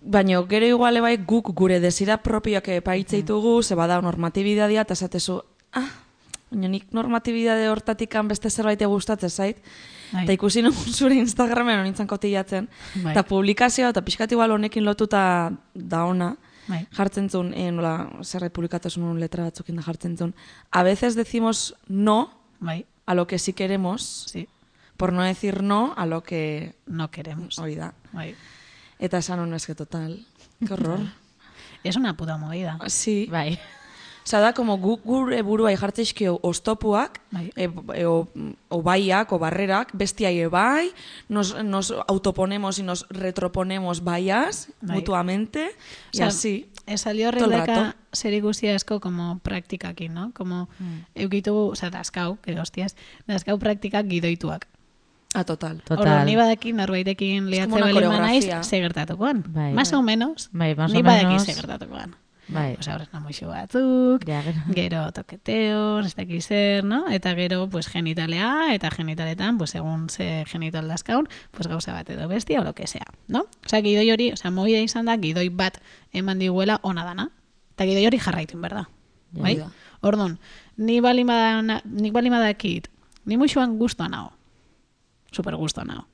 baina gero iguale bai guk gure desira propioak epaitzeitugu, ze bada normatibidadia, eta esatezu, ah, baina nik normatibidade hortatikan beste zerbait gustatzen zait, Bai. eta ikusi nun zure Instagramen honintzen kotillatzen, Bai. eta publikazioa, eta pixkat igual honekin lotuta da ona, Bai. jartzen zuen, eh, nola, zerre publikatasun letra batzukin da jartzen zuen, a veces decimos no Bai, a lo que sí queremos, sí, por no decir no a lo que no queremos. hori da. Bai. Eta esan honu eske total. Qué horror. Es una puta movida. Sí. Bai. Osa da, como guk gure buruai jartzeizkio oztopuak, Bai. e, e, o, o baiak, o barrerak, bestiai ebai, nos, nos autoponemos y nos retroponemos baias Bai. mutuamente, y Osea, así. Esaldi Todo el horrek rato. zer ikusi asko como praktikakin, no? Como Mm. eukitu, o sea, daskau, que hostias, daskau praktikak gidoituak. A total. Total. Orduan, ni badaki norbaitekin liatze bali naiz, coreografía. ze gertatukoan. Bai. Más o menos, Bai, más o ni badaki menos. Bai. Pues ahora namoixo batzuk, Ja, gero. gero toqueteos, ez dakiz zer, no? Eta gero, pues, genitalea, eta genitaletan, pues, egun ze genital daskaun, pues, gauza bat edo bestia, o lo que sea, no? Osea, gidoi hori, osea, movida izan da, gidoi bat eman diguela ona dana. Eta gidoi hori jarraitu, berda. Ja. Bai? Da. Orduan, ni bali badana- nik bali badakit, ni muixuan guztua nao. Super guztua nao.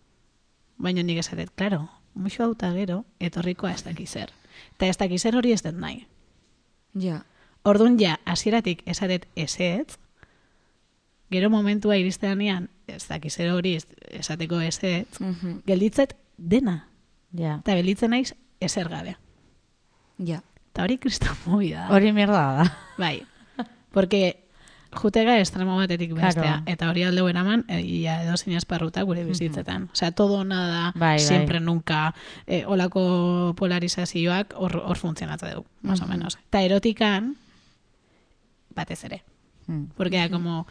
Baina nik esatet, claro, muixu hau gero, etorrikoa ez dakiz zer. Eta ez dakiz zer hori ez dut nahi. Ja. Orduan ja, hasieratik esatet ezetz, gero momentua iristeanean, ez dakiz hori esateko ezetz, Mhm. gelditzet dena. Ja. Eta gelditzen naiz ezer gabe. Ja. Eta hori kriston movida da. Hori mierda da. Bai. Porque jutega estremo batetik bestea. Claro. Eta hori alde eraman, e, ia edo zein esparruta gure bizitzetan. Osea, todo nada, Bai, bai. siempre, nunca, e, olako polarizazioak hor, hor funtzionatza dugu, más o menos. Eta erotikan, batez ere. Mm. Porque da como,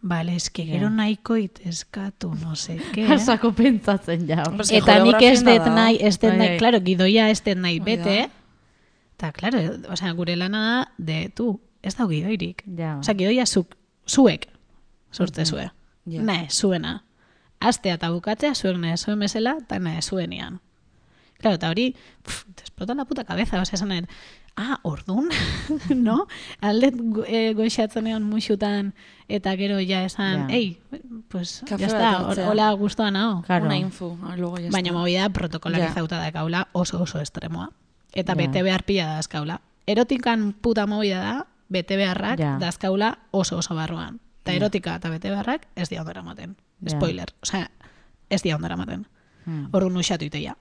vale, es que gero nahiko eskatu, no sé qué. Sako pentsatzen ja. Eta nik ez dut nahi, ez dut Bai, nahi, bai. claro, gidoia ez dut nahi bete. Eta, claro, o sea, gure lana da, de, tu, ez dau gidoirik. Ja. O sea, gidoia zuk, zuek, sortze zue. Ja. Nahe, zuena. Astea eta bukatzea, zuek nahe zuen bezala, eta nahe zuenian. Claro, eta hori, pff, te explota la puta cabeza, o sea, esan ah, ordun, no? Aldet go, e, goixatzen egon muixutan, eta gero ja esan, Ja. ei, pues, Kafe ya está, hola gustoa nao. Claro. Una info, ah, luego ya Baina está. movida protokolarizauta da kaula oso oso estremoa. Eta Ja. bete behar pila da azkaula. Erotikan puta movida da, bete beharrak Ja. dazkaula oso oso barruan. Eta erotika eta bete beharrak ez dia ondora maten. Ja. Spoiler. Osea, ez dia ondora maten. Mm. Orrun uxatu iteia.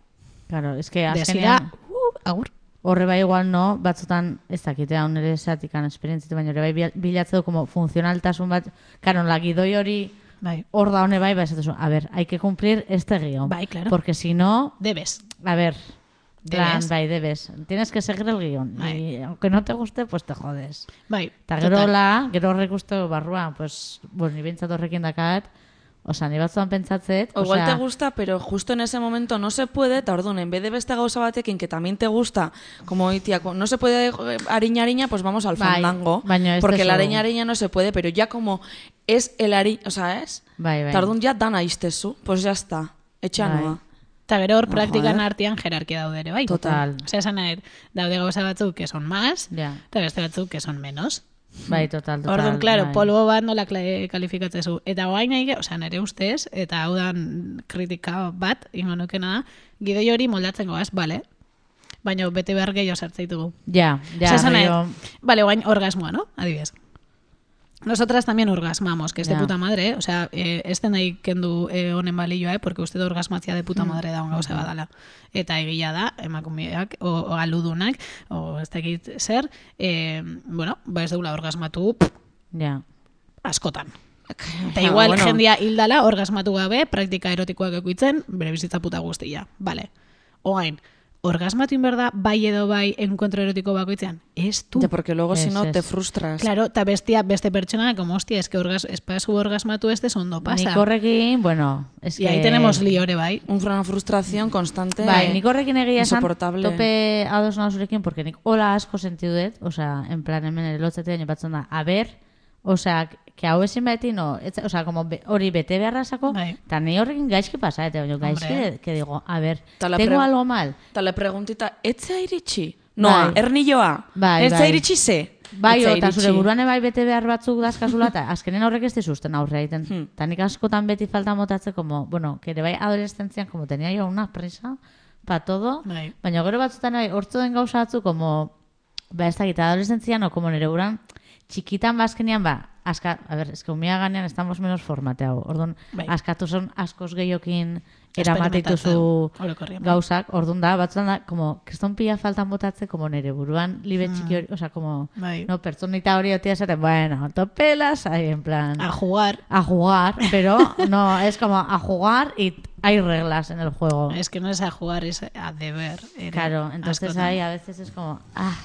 Claro, es que Desira, azkenean uh, agur. horre bai igual no, batzutan ez dakite hau nire esatikan esperientzitu, baina horre bai bil- bilatzen du como funcionaltasun bat, karo, la gidoi hori Bai. hor da hone bai, ba esatezu, a ver, hay que cumplir este guión. Bai, claro. Porque si no, Debes. a ver, plan, bai, debes. Tienes que seguir el guión. Bai. Y aunque no te guste, pues te jodes. Bai. Eta gero la, gero horrek uste barruan, pues, bueno, ni bintzat horrekin dakat, Osa, ni batzuan pentsatzet, O igual te gusta, pero justo en ese momento no se puede, eta orduan, en vez de beste gauza batekin que también te gusta, como tía, no se puede eh, ariña ariña, pues vamos al Bai, fandango. ez porque la ariña ariña no se puede, pero ya como es el ariña, o sea, es, bai, bai. eta orduan ya dana iztezu, pues ya está, etxa Bai. Eta gero hor No, praktikan joder. artean jerarkia daude ere, bai? Total. Osea, esan nahi, daude gauza batzuk que son más, eta beste batzuk que son menos. Bai, total, total. Orduan, claro, bai. polvo bat nola kalifikatzezu. Eta guain nahi, osea, nire ustez, eta hau da kritika bat, ingo nukena da, gidoi hori moldatzen goaz, bale? Baina bete behar gehiago sartzeitugu. Ja, ja, Osea, esan nahi, Vale, guain orgasmoa, ¿no? Adibidez. Nosotras también orgasmamos, que es de Ya. puta madre, eh? O sea, eh, ez den nahi kendu eh, honen balioa, eh? Porque uste da orgasmatzia de puta madre da gauza badala. Eta egia da, emakumeak, o, o aludunak, o ez dakit zer, eh, bueno, ba ez deula orgasmatu Ja. askotan. Eta igual bueno. jendia hildala orgasmatu gabe, praktika erotikoak ekuitzen, bere bizitza puta guztia. Vale. Oain, orgasmatu inberda bai edo bai enkuentro erotiko bakoitzean? Ez du. Ya, porque luego si no te frustras. Claro, eta bestia, beste pertsona, como hostia, es que orgas, espazu orgasmatu este ondo pasa. Nik horrekin, bueno, es Y que... ahí tenemos lío ere bai. Un- Una frustración constante. Bai, nik horrekin egia esan, insoportable. tope ados nago zurekin, porque nik hola asko sentiu dut, osea, en plan hemen baina batzen da, a ber, osea, que hau ezin beti, no, ez, o sea, como be- hori bete beharrazako, Bai. eta ni horrekin gaizki pasa, eta baina gaizki, Hombre. que digo, a ver, Ta la tengo pre- algo mal. Eta le preguntita, etzea iritsi? Noa, Bai. ernilloa? Bai, Etzea bai. iritsi ze? Bai, eta zure buruan bai bete behar batzuk dazkazula, eta azkenen aurrek ez dizuzten aurre egiten. Hmm. Eta nik askotan beti falta motatzen, como, bueno, que ere bai adolescentzian, como tenía yo una prisa, pa todo, Bai. baina gero batzutan bai, hortzu den gauza batzu, como, ba, ez dakit, adolescentzian, o como nire buruan, txikitan bazkenean, ba, aska, a ver, eske umia ganean estamos menos formateago. Orduan, Bai. askatu son askoz gehiokin eramatituzu gauzak, orduan da, batzutan da, como, kriston pila faltan botatze, como nire buruan, libe txiki hori, osea, como, Bai. no, pertsonita hori otia esaten, bueno, topelas, ahí, en plan, A jugar. a jugar, pero no, es como a jugar y hay reglas en el juego. Es que no es a jugar, es a deber. Claro, entonces ahí a veces es como, ah,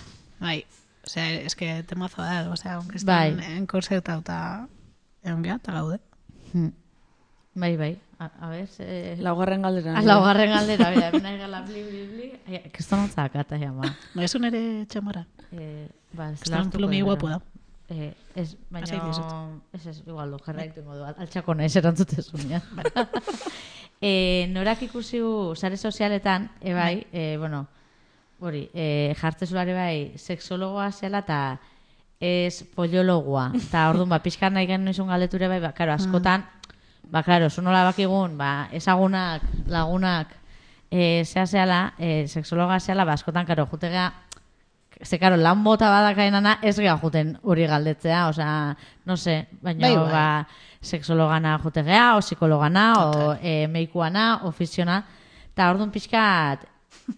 Bai, o sea, es que temazo da, o sea, aunque Bai. están en korsetauta egon geha, eta gaude. hmm. bai, bai, a, a ver, eh, Laugarren galdera. a laugarren galdera, bera, hemen nahi gala bli, bli, bli, kriston ontza akata jama. Ba, ez nere txamara. Eh, ba, ez lartuko plumi guapo da. Eh, ez, baina, Lasai dizut. ez ez, igual, du, jarraitu ingo du, altxako nahi zerantzutezunean. eh, norak ikusi gu sare sozialetan, e bai, eh, bueno, hori, eh, jartzezulare bai, sexologoa zela eta ez poliologoa. Eta orduan, ba, pixkan nahi genuen izun galdeture bai, ba, karo, askotan, ba, karo, zu nola bakigun, ba, ezagunak, lagunak, eh, zea zehala, eh, sexologa zehala, ba, askotan, karo, jutegea, Ze, karo, lan bota badakainana ez geha juten hori galdetzea, osea, no sé, baina, Bai, bai. ba, sexologana jutegea, o psikologana, o e, meikuana, o fisiona, eta orduan pixkat,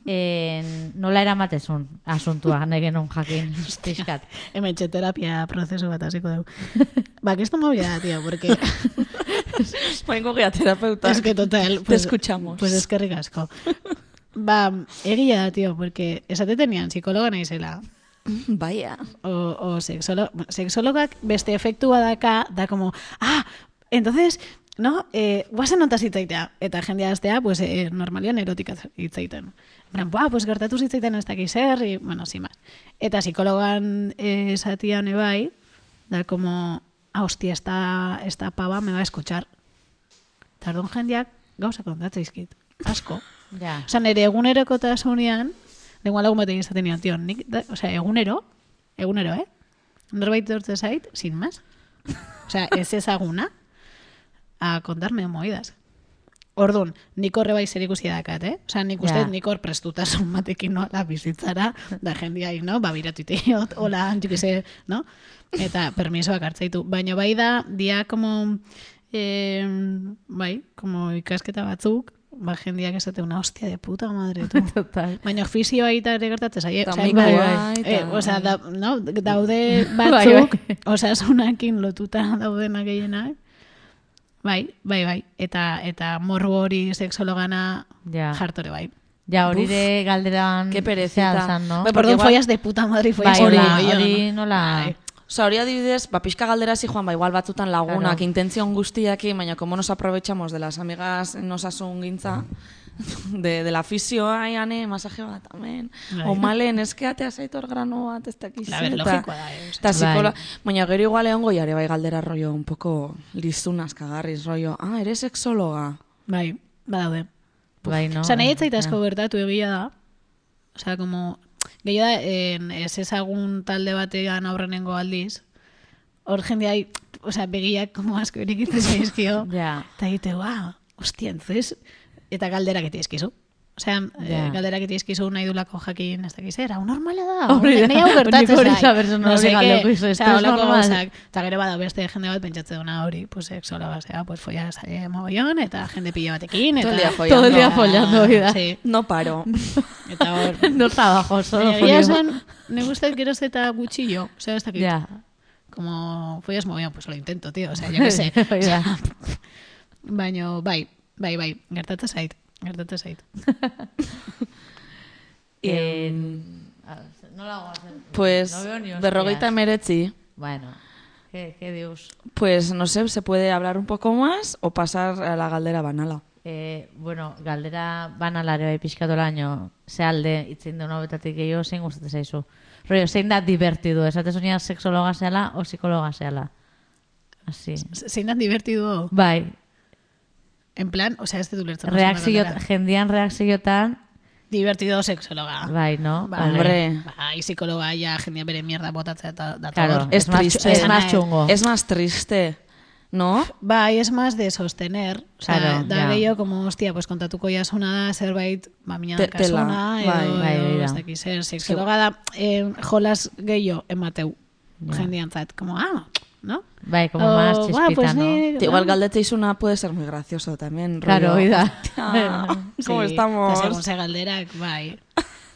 en, nola eramatezun asuntua, nahi genuen jakin, pixkat. Hemen txe terapia prozesu bat hasiko dugu. ba, que esto movida da, tío, porque Baingo gea terapeuta. es que total... Te escuchamos. Pues eskerrik asko. ba, egia da, tío, porque esate tenían psikologa naizela. Baia. o, o sexolo, sexologak beste efektua daka, da como, ah, entonces, no, eh, guazen notaz hitzaitea, eta jendea aztea, pues, eh, normalian erotika hitzaiten. Bran, buah, pues gertatu zitzaiten ez dakiz zer, y, bueno, más. Eta psikologan eh, esatia hone bai, da como, ah, hostia, esta, esta pava me va a escuchar. Eta orduan jendeak gauza kontatzeizkit, asko. Ja. Osa, nire egunerokotasunean, lengua lagun batekin izaten nion, tio, nik, da, osea, egunero, egunero, eh? Norbait dortze zait, sin más. Osea, ez ezaguna, a contarme moidas. Orduan, nik horre bai zer ikusi dakat, eh? Osea, nik uste, Ja. nik hor prestutasun batekin nola bizitzara, da jendiai, no? Ba, biratu iteot, hola, antxukize, no? Eta permisoak hartzaitu. Baina bai da, dia como, eh, bai, como ikasketa batzuk, ba, jendiak esate una hostia de puta madre, tu. Total. Baina ofizioa eta ere gertatzen zaie. Mikoa bai, eta- eh, osea, da, no, daude Bai, batzuk, bai. osasunakin lotuta daudenak gehienak. Bai, bai, bai. Eta, eta morru hori sexologana Ja. jartore bai. Ja, hori de galderan zea zan, no? Bai, Perdón, igual- follas de puta madre follas Bai, hori no? nola... Bai. Osa, hori adibidez, ba, pixka galderazi joan, ba, igual batzutan lagunak, Claro. intentzion guztiakin, baina como nos aprovechamos de las amigas en osasun gintza, de, de la fisioa, iane, masaje bat, amen, Bai. o malen, eskeatea zaitor grano bat, ez dakiz. A ver, eta- logikoa da, eh, psikola, Bai. baina gero igual egon goiare bai galdera rollo, un poco lizunaz kagarriz rollo, ah, eres sexóloga. Bai, badaude. Bai, no? Osa, nahi etzait asko gertatu egia da. Osa, como, gehiago da, en, ez ezagun talde batean aurrenengo aldiz, hor jendea, osea, begiak como asko erikitzen zaizkio, Ja. eta egite, ba, hostia, entonces, eta galderak eti eskizu. Osea, Ja. eh, galderak eti eskizu nahi dulako jakin, ez dakiz, era, normala da, Hori da. nahi hau gertatzen Nik hori zait. saber, no hori galdeko izu, esto Osea, es holako normal. gauzak. Eta gero bada beste jende bat pentsatzen duna hori, pues sexóloga, zera, pues folla zaie mogollon, eta jende pila batekin, eta... Todo el día follando. Todo el día follando, hori da. Sí, No paro. eta hor... No trabajo, solo Baina egia esan, ne gustat geroz eta gutxillo, osea, ez dakit. Ja. Como follas mogollon, pues lo intento, tío, osea, yo que sé. Hori da. Baina, bai, bai, bai, gertatzen zait, gertatzen zait. Eh, a- nola goazen? Pues, No berrogeita emeretzi. Bueno, ¿qué, qué dius? Pues no sé, ¿se puede hablar un poco más o pasar a la galdera banala? Eh, bueno, galdera banalare bai pixkatu laino, ze alde itzen duen hobetatik gehiago, zein gustatzen zaizu. Rollo, zein da divertidu, esate sonia sexologa zeala o psikologa zeala. Así. Zein dan divertidu, Bai, en plan, o sea, ez dut ulertzen. reakzio, galdera. jendian reakziotan, Divertido sexóloga. bai, no? Bai. Hombre. Bai, psikologa ja jendia bere mierda botatzea eta dator. Claro, Es triste. es más chungo. Es más triste, ¿no? Bai, es más de sostener. O sea, Claro, da ja. gehiago, como, hostia, pues kontatuko jasuna da, zerbait, ba, mina Te- dakasuna, tela, edo, bai, bai, edo, bai, ez da. dakiz zer, sexologa da, eh, jolas gehiago emateu Ja. jendiantzat, como, ah, ¿no? Bai, como O, más "Buah, chispita, pues ¿no? ni- Igual ah, galdete izuna puede ser muy gracioso también. Claro, rollo, oida. "Hostia, ¿Cómo sí, estamos? Eta segun galderak, bai.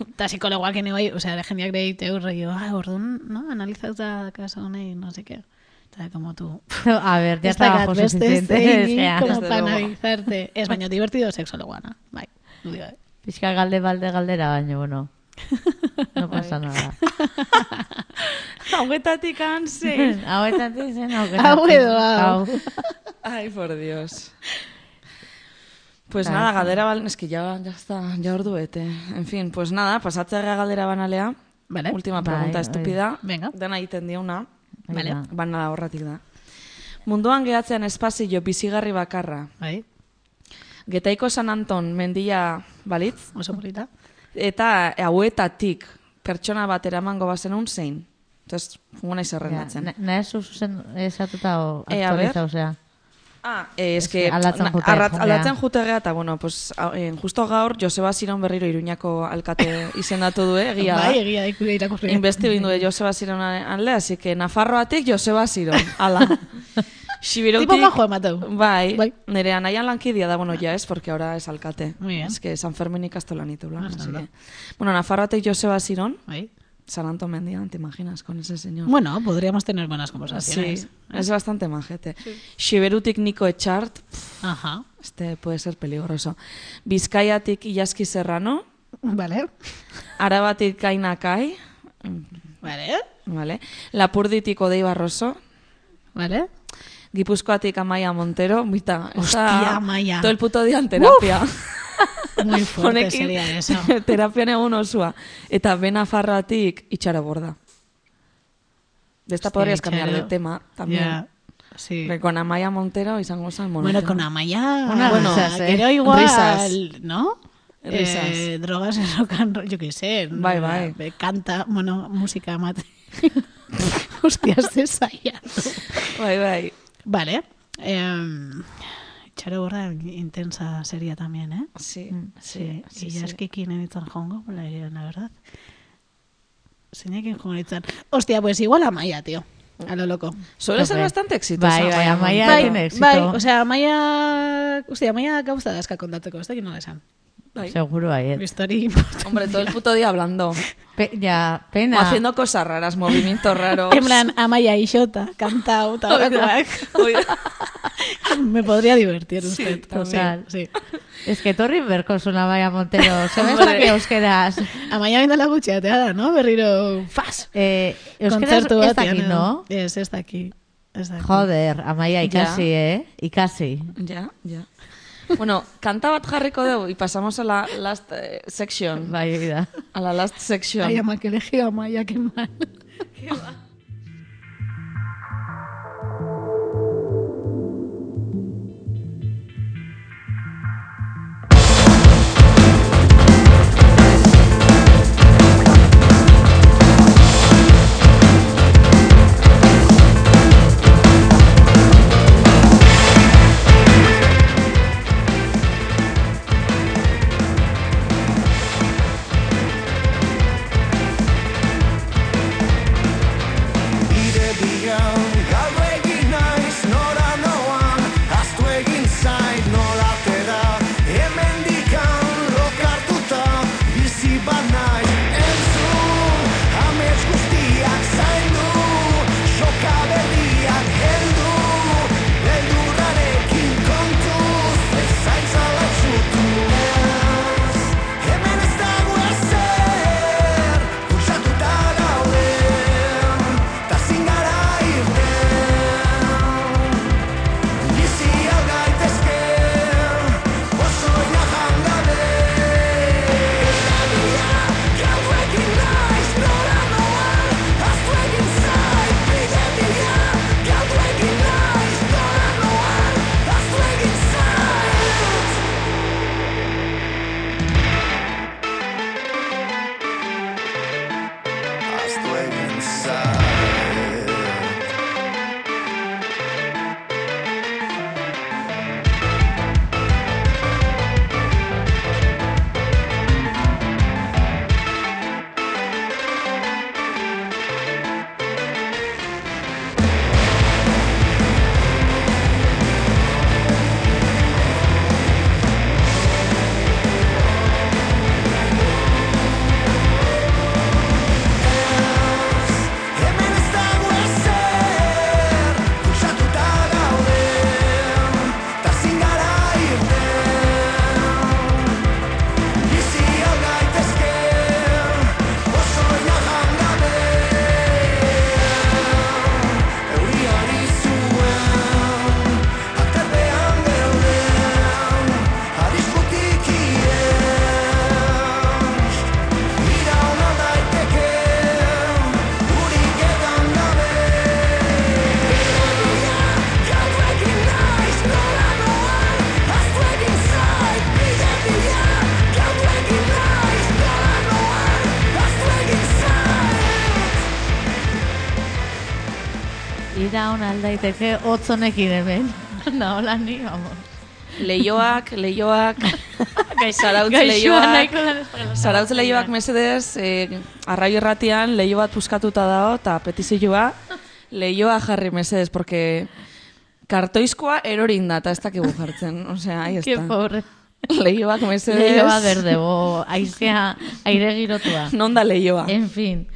Eta psikologoak ene bai, o sea, de jendeak behiteu, rollo, ah, orduan, no, analizauta kaso honei, no sé qué. Eta como tú, A ver, ya ez dakat trabajo beste suficiente. zein, o sea, como para analizarte. Ez, baina divertido sexologoana, bai. du dio, eh. Pixka galde balde galdera baino, bueno. No pasa nada. Hauetatik hanse. Hauetatik zen Hau edo hau. Ay, por Dios. Pues Claro, nada, galdera bal... Es que ya, ya está, ya orduete. En fin, pues nada, pasatzea galdera banalea. Vale. Última Bai, pregunta bai. estúpida. Venga. Dena egiten diona. Vale. Bana horratik da. Munduan gehatzean espazio bizigarri bakarra. Bai, Getaiko San Anton mendia balitz. oso polita. Eta hauetatik pertsona bat eramango bazenun zein. Entonces, fungo naiz zerrendatzen. Nahi zuzen esatuta o Eh, aktualiza, osea. Ah, eh, es Es na- jute, aldatzen jutegea, eta bueno, pues, eh, justo gaur Joseba Ziron berriro Iruñako alkate izendatu du, eh, egia da. Bai, egia da irakurri. Inbesti bindu de Joseba Ziron alde, así que Nafarroatik Joseba Ziron, ala. Xibirutik... Tipo majo emateu. Bai, Bai. nire anaian lankidia da, bueno, ya es, porque ahora es alkate. Muy bien. Es que San Fermin ikastolan itula, Ah, que... Bueno, Nafarroatik Joseba Ziron, Bai. San Anton Mendian, te imaginas, con ese señor. Bueno, podríamos tener buenas sí, conversaciones. es bastante majete. Xiberutik Nico Echart, Ajá. Este puede ser peligroso. Bizkaiatik Ilaski Serrano, Vale. Arabatik Kaina Kai, Vale. vale. Lapurditik Odei Barroso, Vale. Gipuzkoatik Amaia Montero, mita, Hostia, Amaia. Todo el puto día en terapia. Muy fuerte sería eso. terapian egun osua. Eta Bena Farroatik Itxaro Borda. De esta Hostia, podrías cambiar de tema también. Ya, sí. Porque con Amaia Montero izango zen Bueno, monotema. con Amaya. Unas bueno, risas, ¿eh? Pero igual, Risas. ¿no? Risas. Eh, drogas en rock and roll, yo qué sé. Bai, bai. Eh, Canta, bueno, música mate. Hostias, de saiatu. Bai, bai. Vale. Eh, Charo intensa sería también, ¿eh? Sí, Sí, sí, y sí. ya es que quién en Itzan Hongo, la, la verdad. Zeinek jongo Itzan. Hostia, pues igual a Maya, tío. A lo loco. Suele ser bastante exitosa. Bai, bai, Montero. tiene éxito. bai, o sea, Maya... Hostia, Maya gauza dazka kontatzeko, ez dakit nola esan. Bai. Seguro ahí. Story Hombre, todo el puto día hablando. Pe ya, O pena. haciendo cosas raras, movimientos raros. En plan, Amaya Ixota, cantau, eta horrekoak. Oida. Me podría divertir usted. total. Sí, sí. Es que torri berkozuna Amaia Montero. Se me Hombre. que euskeraz. Amaya bindala gutxeatea da, no? Berriro, faz! Eh, euskeraz Kontzertu ez batean, dakit, no? Ez, ez daki. Ez daki. Joder, Amaia ikasi, eh? Ikasi. Ya, ya. Bueno, kanta bat jarriko dugu y pasamos a la last eh, section. Bai, da. A la last section. Ai, ama, que elegio Amaya, que mal. Bide iraun aldaiteke otzonekin hemen. Da, hola ni, vamos. Leioak, leioak, zarautz leioak, zarautz leioak mesedez, eh, arraio erratian leio bat puskatuta dago, eta petizioa, leioa jarri mesedez, porque kartoizkoa erorin da, eta ez dakigu jartzen. Osea, ahí Qué está. pobre. Leioak mesedez. Leioa berde, bo, aizea, aire girotua. Non da leioa? En fin.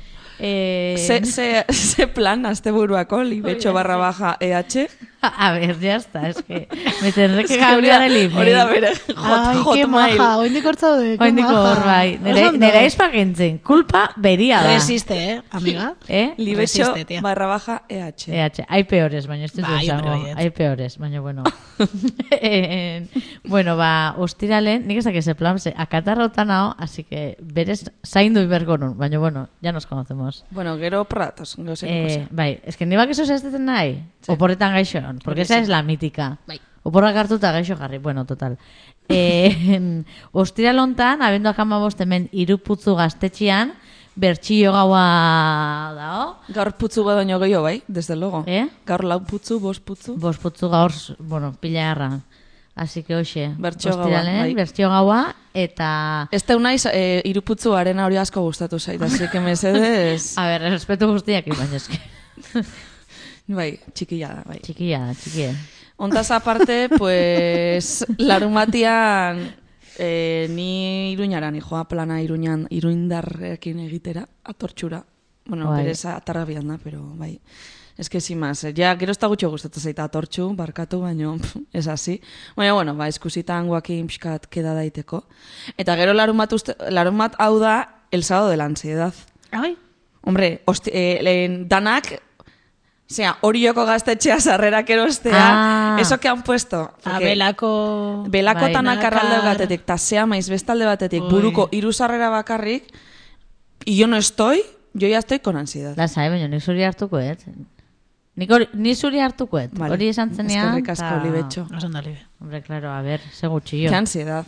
Eh, Ze, ze, ze plan, asteburuako, libetxo barra baja EH. A ver, ya está, es que me tendré que cambiar el email. Hori da bere, hot, Ai, que hotmail. maja, oindik hortzaude, que Oindiko maja. hor bai. Nere, Oso ondo. kulpa beria da. Resiste, eh, amiga. Eh? Resiste, tia. barra baja EH. EH, hay peores, baina ez dut Bai, esango. hombre, baietz. Hay peores, baina bueno. En- bueno, ba, ostiralen, nik ezak ese plan, ze, akatarrauta nao, así que berez zaindu ibergo nun, baina bueno, ya nos conocemos. Bueno, gero pratos, gero zer Eh, bai, es que ni bak eso ez deten nahi, oporretan gaixoan, porque esa es la mítica. Oporrak hartuta gaixo jarri, bueno, total. Eh, ostiral hontan, abenduak amabost hemen iruputzu gaztetxian, bertxio gaua dao, Gaur putzu bat baino gehiago, bai, desde luego. Eh? Gaur lau putzu, bost putzu. Bost putzu gaur, bueno, pila erra. Así que hoxe, Bertxio gaua, bai. bertxio gaua, eta... Ez teu naiz, e, iruputzu arena hori asko gustatu zait, así que mesedez, A ver, respeto guztiak, baina eski. bai, txikia da, bai. Txikia, da, txikia. Ontaz aparte, pues, larumatian, e, ni iruñara, ni joa plana iruñan, iruindarrekin egitera, atortxura. Bueno, Bai. berez atarrabian da, pero bai. Ez que sin más, eh, ja, gero ez gutxo gustatu zaita atortxu, barkatu, baino, ez hasi. Baina, bueno, ba, eskusitan guakin pixkat keda daiteko. Eta gero larumat, uste, larumat hau da, el sábado de la ansiedad. Ai, Hombre, osti, eh, danak, Osea, horioko gaztetxea sarrerak erostea, Ah. eso que han puesto. a porque belako... Belakotanak Bai, arralde nakar. batetik, ta sea maiz bestalde batetik, Ui. buruko hiru sarrera bakarrik, y yo no estoy, yo ya estoy con ansiedad. Lasa, eh, baina nik zuri hartukoet. Nik hori, ni zuri hartukoet. Vale. Hori esan zenean. Eskerrik asko, Libetxo. Oso ondo, libe. Hombre, claro, a ver, ze gutxillo. Qué ansiedad.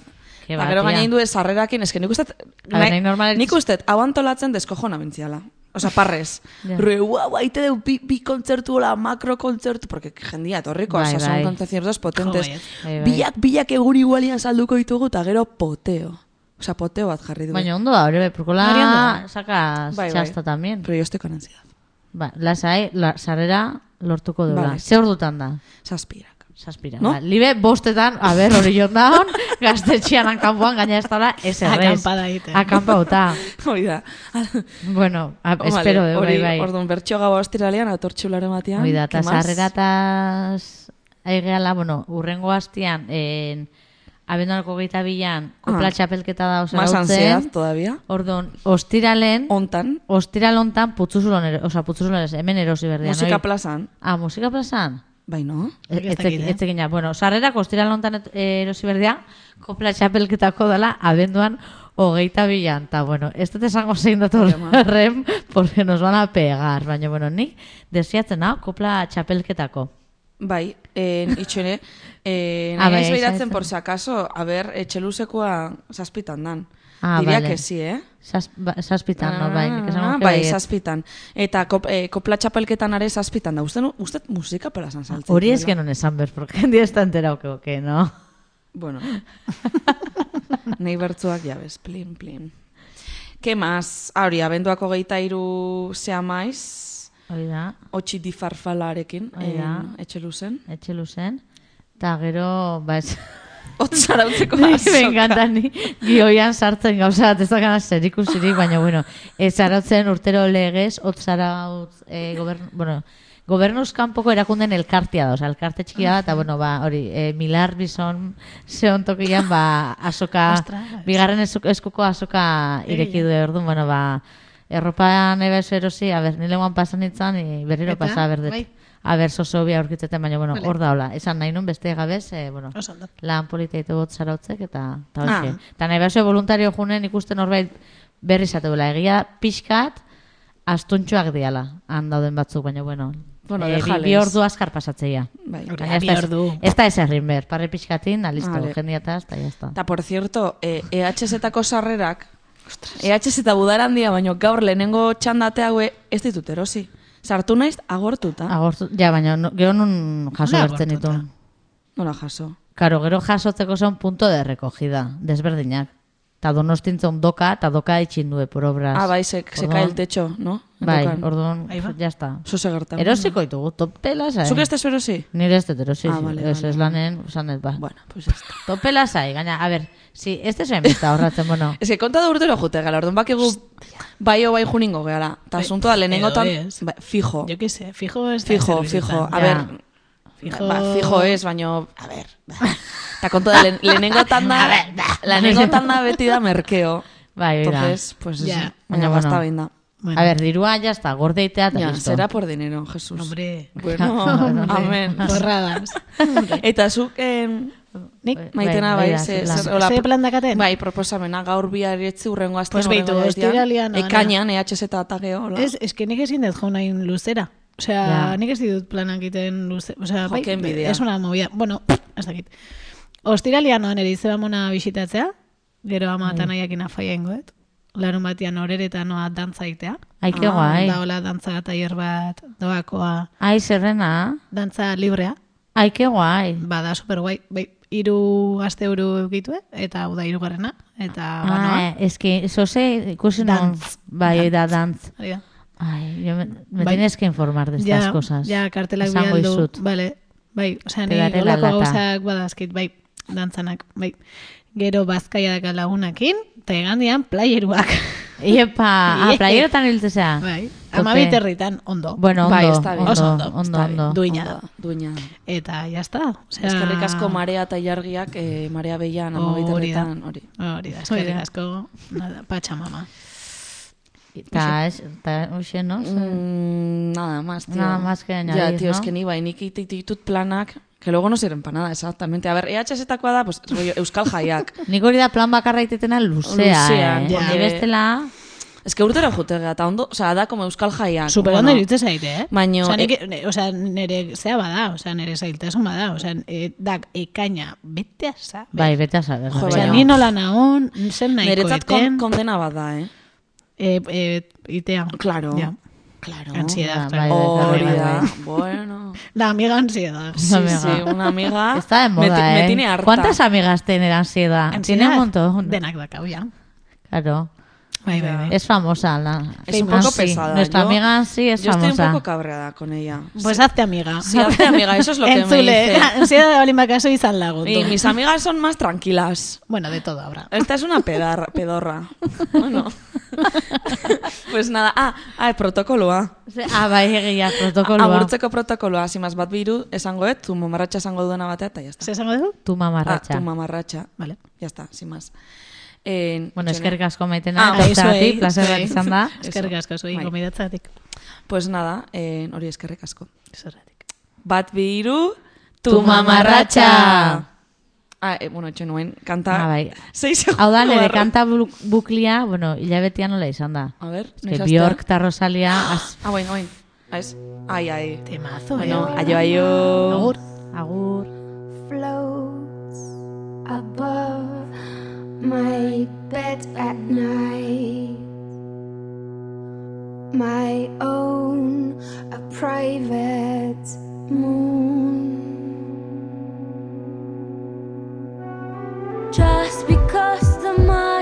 Ke Eta ba, gero gaina indu ez sarrerakin, eske nik normaletik- nik ustet, hau antolatzen deskojona bentziala. Osa, parrez. Ja. Re, guau, baite deu bi, bi kontzertu, la makro kontzertu, porque jendia etorriko, Bai, bai, son bai. conciertos potentes. Jo, baiet. Bai, bai. Bilak, bilak egur igualian salduko ditugu, eta gero poteo. Osa, poteo bat jarri du. Baina ondo da, hori bai, purkola da. sacas Bai, bai. txasta también. Pero yo estoy con ansiedad. Ba, lasai, la, sarrera lortuko duela. Vale. Ze ordutan da? Saspirak. Saspira. No? Ba, libe bostetan, a ber, hori jondaon, gaztetxean hankampuan, gaina ez dala, ez errez. Akampada egiten. Akampauta. Hori da. bueno, a, Vale, espero de, bai, bai. Orduan, bertxo gau ostiralean, atortxulare batean. Hoi da, eta sarrerataz aigeala, bueno, urrengo hastian, en, abenduanako geita bilan, kopla Ah. txapelketa da osa Más ansiedad todavía. Orduan, ostiralen, Ontan, ostiral hontan putzuzulon, osa, putzuzulon hemen erosi berdian. musika plazan. Ah, musika plazan? Bai, no? Ez Ez dakit, eh? bueno, sarrerak ostiral hontan et- eh, erosi berdia, kopla txapelketako dela, abenduan hogeita bilan, eta bueno, ez dut esango zein datu horren, porque nos van a pegar, baina bueno, nik desiatzen hau, kopla txapelketako. Bai, en, itxene, eh, Ah, nahi bai, naiz behiratzen, por si acaso, a ber, etxeluzekoa zazpitan dan. Ah, Diria vale. que sí, eh? Zaz, ba, zazpitan, no, bai, Ah, bai, zazpitan. Eta kop, eh, kopla txapelketan are zazpitan da. Uste, uste musika plazan saltzen. Hori ez duela. que non esan ber, porque jendia está enterado que, que no. Bueno. Nei bertzuak jabez, plin, plin. Ke más? Hori, abenduako geita iru zea maiz, Hori da, otxi di farfalarekin, Hori da. en, etxe luzen. etxe luzen. Eta gero, ba, ez... Otz zarautzeko Me azoka. encanta ni gioian sartzen gauza bat ez dakana zerikusirik, baina bueno, ez zarautzen urtero legez, hot zarautz, eh, gobern, bueno, gobernuz kanpoko erakunden elkartia da, oza, elkarte txikia da, eta bueno, ba, hori, eh, Milar Bison zehon tokian, ba, azoka, bigarren esku- eskuko azoka ireki du orduan, bueno, ba, erropa nebe erosi, a ber, nile guan pasan itzan, berriro pasa, berdet. bai. A ber, soso bi aurkitzeten, baina, bueno, hor da hola. Esan nahi nun beste gabez, eh, bueno, lan polita ditu bot zarautzek, eta, eta Ah. hoxe. Eta nahi behar voluntario junen ikusten norbait berri zateula. Egia pixkat, astuntxoak diala, han dauden batzuk, baina bueno. Bueno, eh, bi, bi ordu askar pasatzeia. Bai. Hori bi ordu. Ez da ez errin ber, parre pixkatin, da listo, Vale. jendiataz, eta jazta. Eta, por cierto, eh, EHZ-etako sarrerak, EHZ eta budarandia, baino gaur lehenengo txandate haue ez ditut erosi. Sartu naiz agortuta. Agortu, ja, baina no, gero nun jaso bertzen ditu. Nola jaso. Karo, gero jasotzeko son punto de recogida, desberdinak. Ta donostintzon doka, eta doka itxin du por obras. Ah, bai, se, se cae el techo, no? Bai, Endokan. orduan, ya. Zo se gertan. Erosiko ditugu, topela zai. Zuk ez erosi? Nire ez dut erosi, Ah, vale, ez vale, ez lanen, usan ez ba. Bueno, pues ez. Topela zai, gaina, a ver, si, ez tezu enbizta horratzen, bueno. Ez que konta da urtero jute gara, orduan bakigu bai o bai juningo gehala. Ta asunto da lehenengotan, edo ez. bai, fijo, Jo que sé, fijo da fijo, fijo. A Ja. ver, Fijo- ba, fijo ez, baino, a ver, Ta kontu da, lehen- lehenengotan da, lehenengotan da beti da merkeo. Bai, oida. Entonces, pues eso. Ya. Baina Baina, basta bueno. behin da. Bueno, A ver, dirua ya está, gordeitea eta Ja, listo. será por dinero, Jesús. Hombre, Bueno, amen. borradas. Eta zuk, em, Nik, maitena bai, bai, bai, ze, Ze plan dakaten? Bai, proposamena gaur biaretzi urrengo astean. Pues beitu, astean. ostiralean, ana. Ekainan, EHZ eta geo, hola. Ez, es que nik ezin dut jo nahi luzera. Osea, Ja. nik ez ditut planak egiten luze. Osea, Jo, bai, envidia. es una movida. Bueno, ez dakit. Ostiralian noan ere izeba mona bisitatzea, gero ama eta nahiakin afaia ingoet. Larun batian horereta noa dantza itea. Ai, que guai. Da hola dantza tailer bat, doakoa, Ai, zerrena. dantza librea. Ai, que guai. Bada super guai. Bai, hiru aste euro egitue, eta hau da hirugarrena. Eta Ah, banoa. es que eso se ikusi non. Bai, oida dantz. Da. Ai, yo me, me Bai. tienes que informar de estas ja, cosas. Ja, kartelak bialdu. Vale, bai, osea, ni olako gauzak badazkit, bai, dantzanak, bai. Gero bazkaia daka lagunakin, eta egandian playeruak. Iepa, ah, playerotan hiltzea. bai, ama biterritan, ondo. Bueno, ondo, Bai, está bien. ondo, Oso ondo, ondo, ondo, está bien. ondo. Duina da. Duina. Eta ya está. Osea, Eskerrik asko marea eta jargiak, eh, marea behian, Hori da. amabiterretan, hori. Hori da, eskerrik asko, nada, patxamama. Eta, es, eta, uxe, no? Mm, nada más, tío. Nada más que Ya, añadir, tío, ¿no? es que ni bai, nik ditut planak, que luego no sirven para nada, exactamente. A ver, EHZ-takoa da, pues, rollo, Euskal Jaiak. Nik hori da plan bakarra itetena luzea, Luzean, eh? ja. Porque bestela... Es que urtera jutegea, eta ondo, o sea, da como Euskal Jaiak. Super ondo iruditzen zaite, eh? Baino, Osea, nik, e- ne- osea, nere zea bada, osea, nere zailtasun bada, osea, e, dak ekaina bete asa. Bai, bete a saber. Jo, Osea, da. ni nola naon, zen nahiko Niretzat kon, eten, kondena bat da, eh? e, e, itea. Claro. Ja. Claro. Ansiedad, claro. Hori bai, da, bai. bueno. La amiga ansiedad. Sí, amiga. sí, una amiga. Está de moda, me, eh? Me tiene harta. ¿Cuántas amigas tiene ansiedad? Tiene un montón. Denak dakau, ja. Claro. Bai, bai, bai. Es famosa la... Es un poco pesada. Nuestra Yo- amiga sí es Yo estoy un famosa. poco cabreada con ella. Pues hazte amiga. Sí, hazte amiga, eso es lo que me Entzule, dice. ansiedad de balin bakaso izan lagundu. Y mis amigas son más tranquilas. Bueno, de todo habrá. Esta es una pedar, pedorra. Bueno. pues nada, ah, ah, protokoloa. Ah, bai, egia, protokoloa. Agurtzeko protokoloa, simaz bat biru, esango et, tu mamarratxa esango duena batea, eta ya está. ¿Se esango dugu? Tu Ah, mamarratxa. tu mamarratxa. Vale. Ya está, sin más. Eh, Bueno, eskerrik asko maitena. Ah, eta bat izan da. Eskerrik asko zuei Bai. gomidatzatik. Pues nada, eh, hori eskerrik asko. Zerratik. Bat biru, tu, Tu mamarratxa. Ah, eh, bueno, etxe nuen, kanta... Ah, bai. Hau da, nire kanta bu- buklia, bueno, hilabetean nola izan da. A ver, Es que noiz Bjork hastea? eta Rosalia... Az... Ah, bueno, bueno. Ez? Ai, ai. Temazo, Bueno, eh? aio, aio. Agur. Agur. floats above my bed at night. My own, a private moon. Just because the mind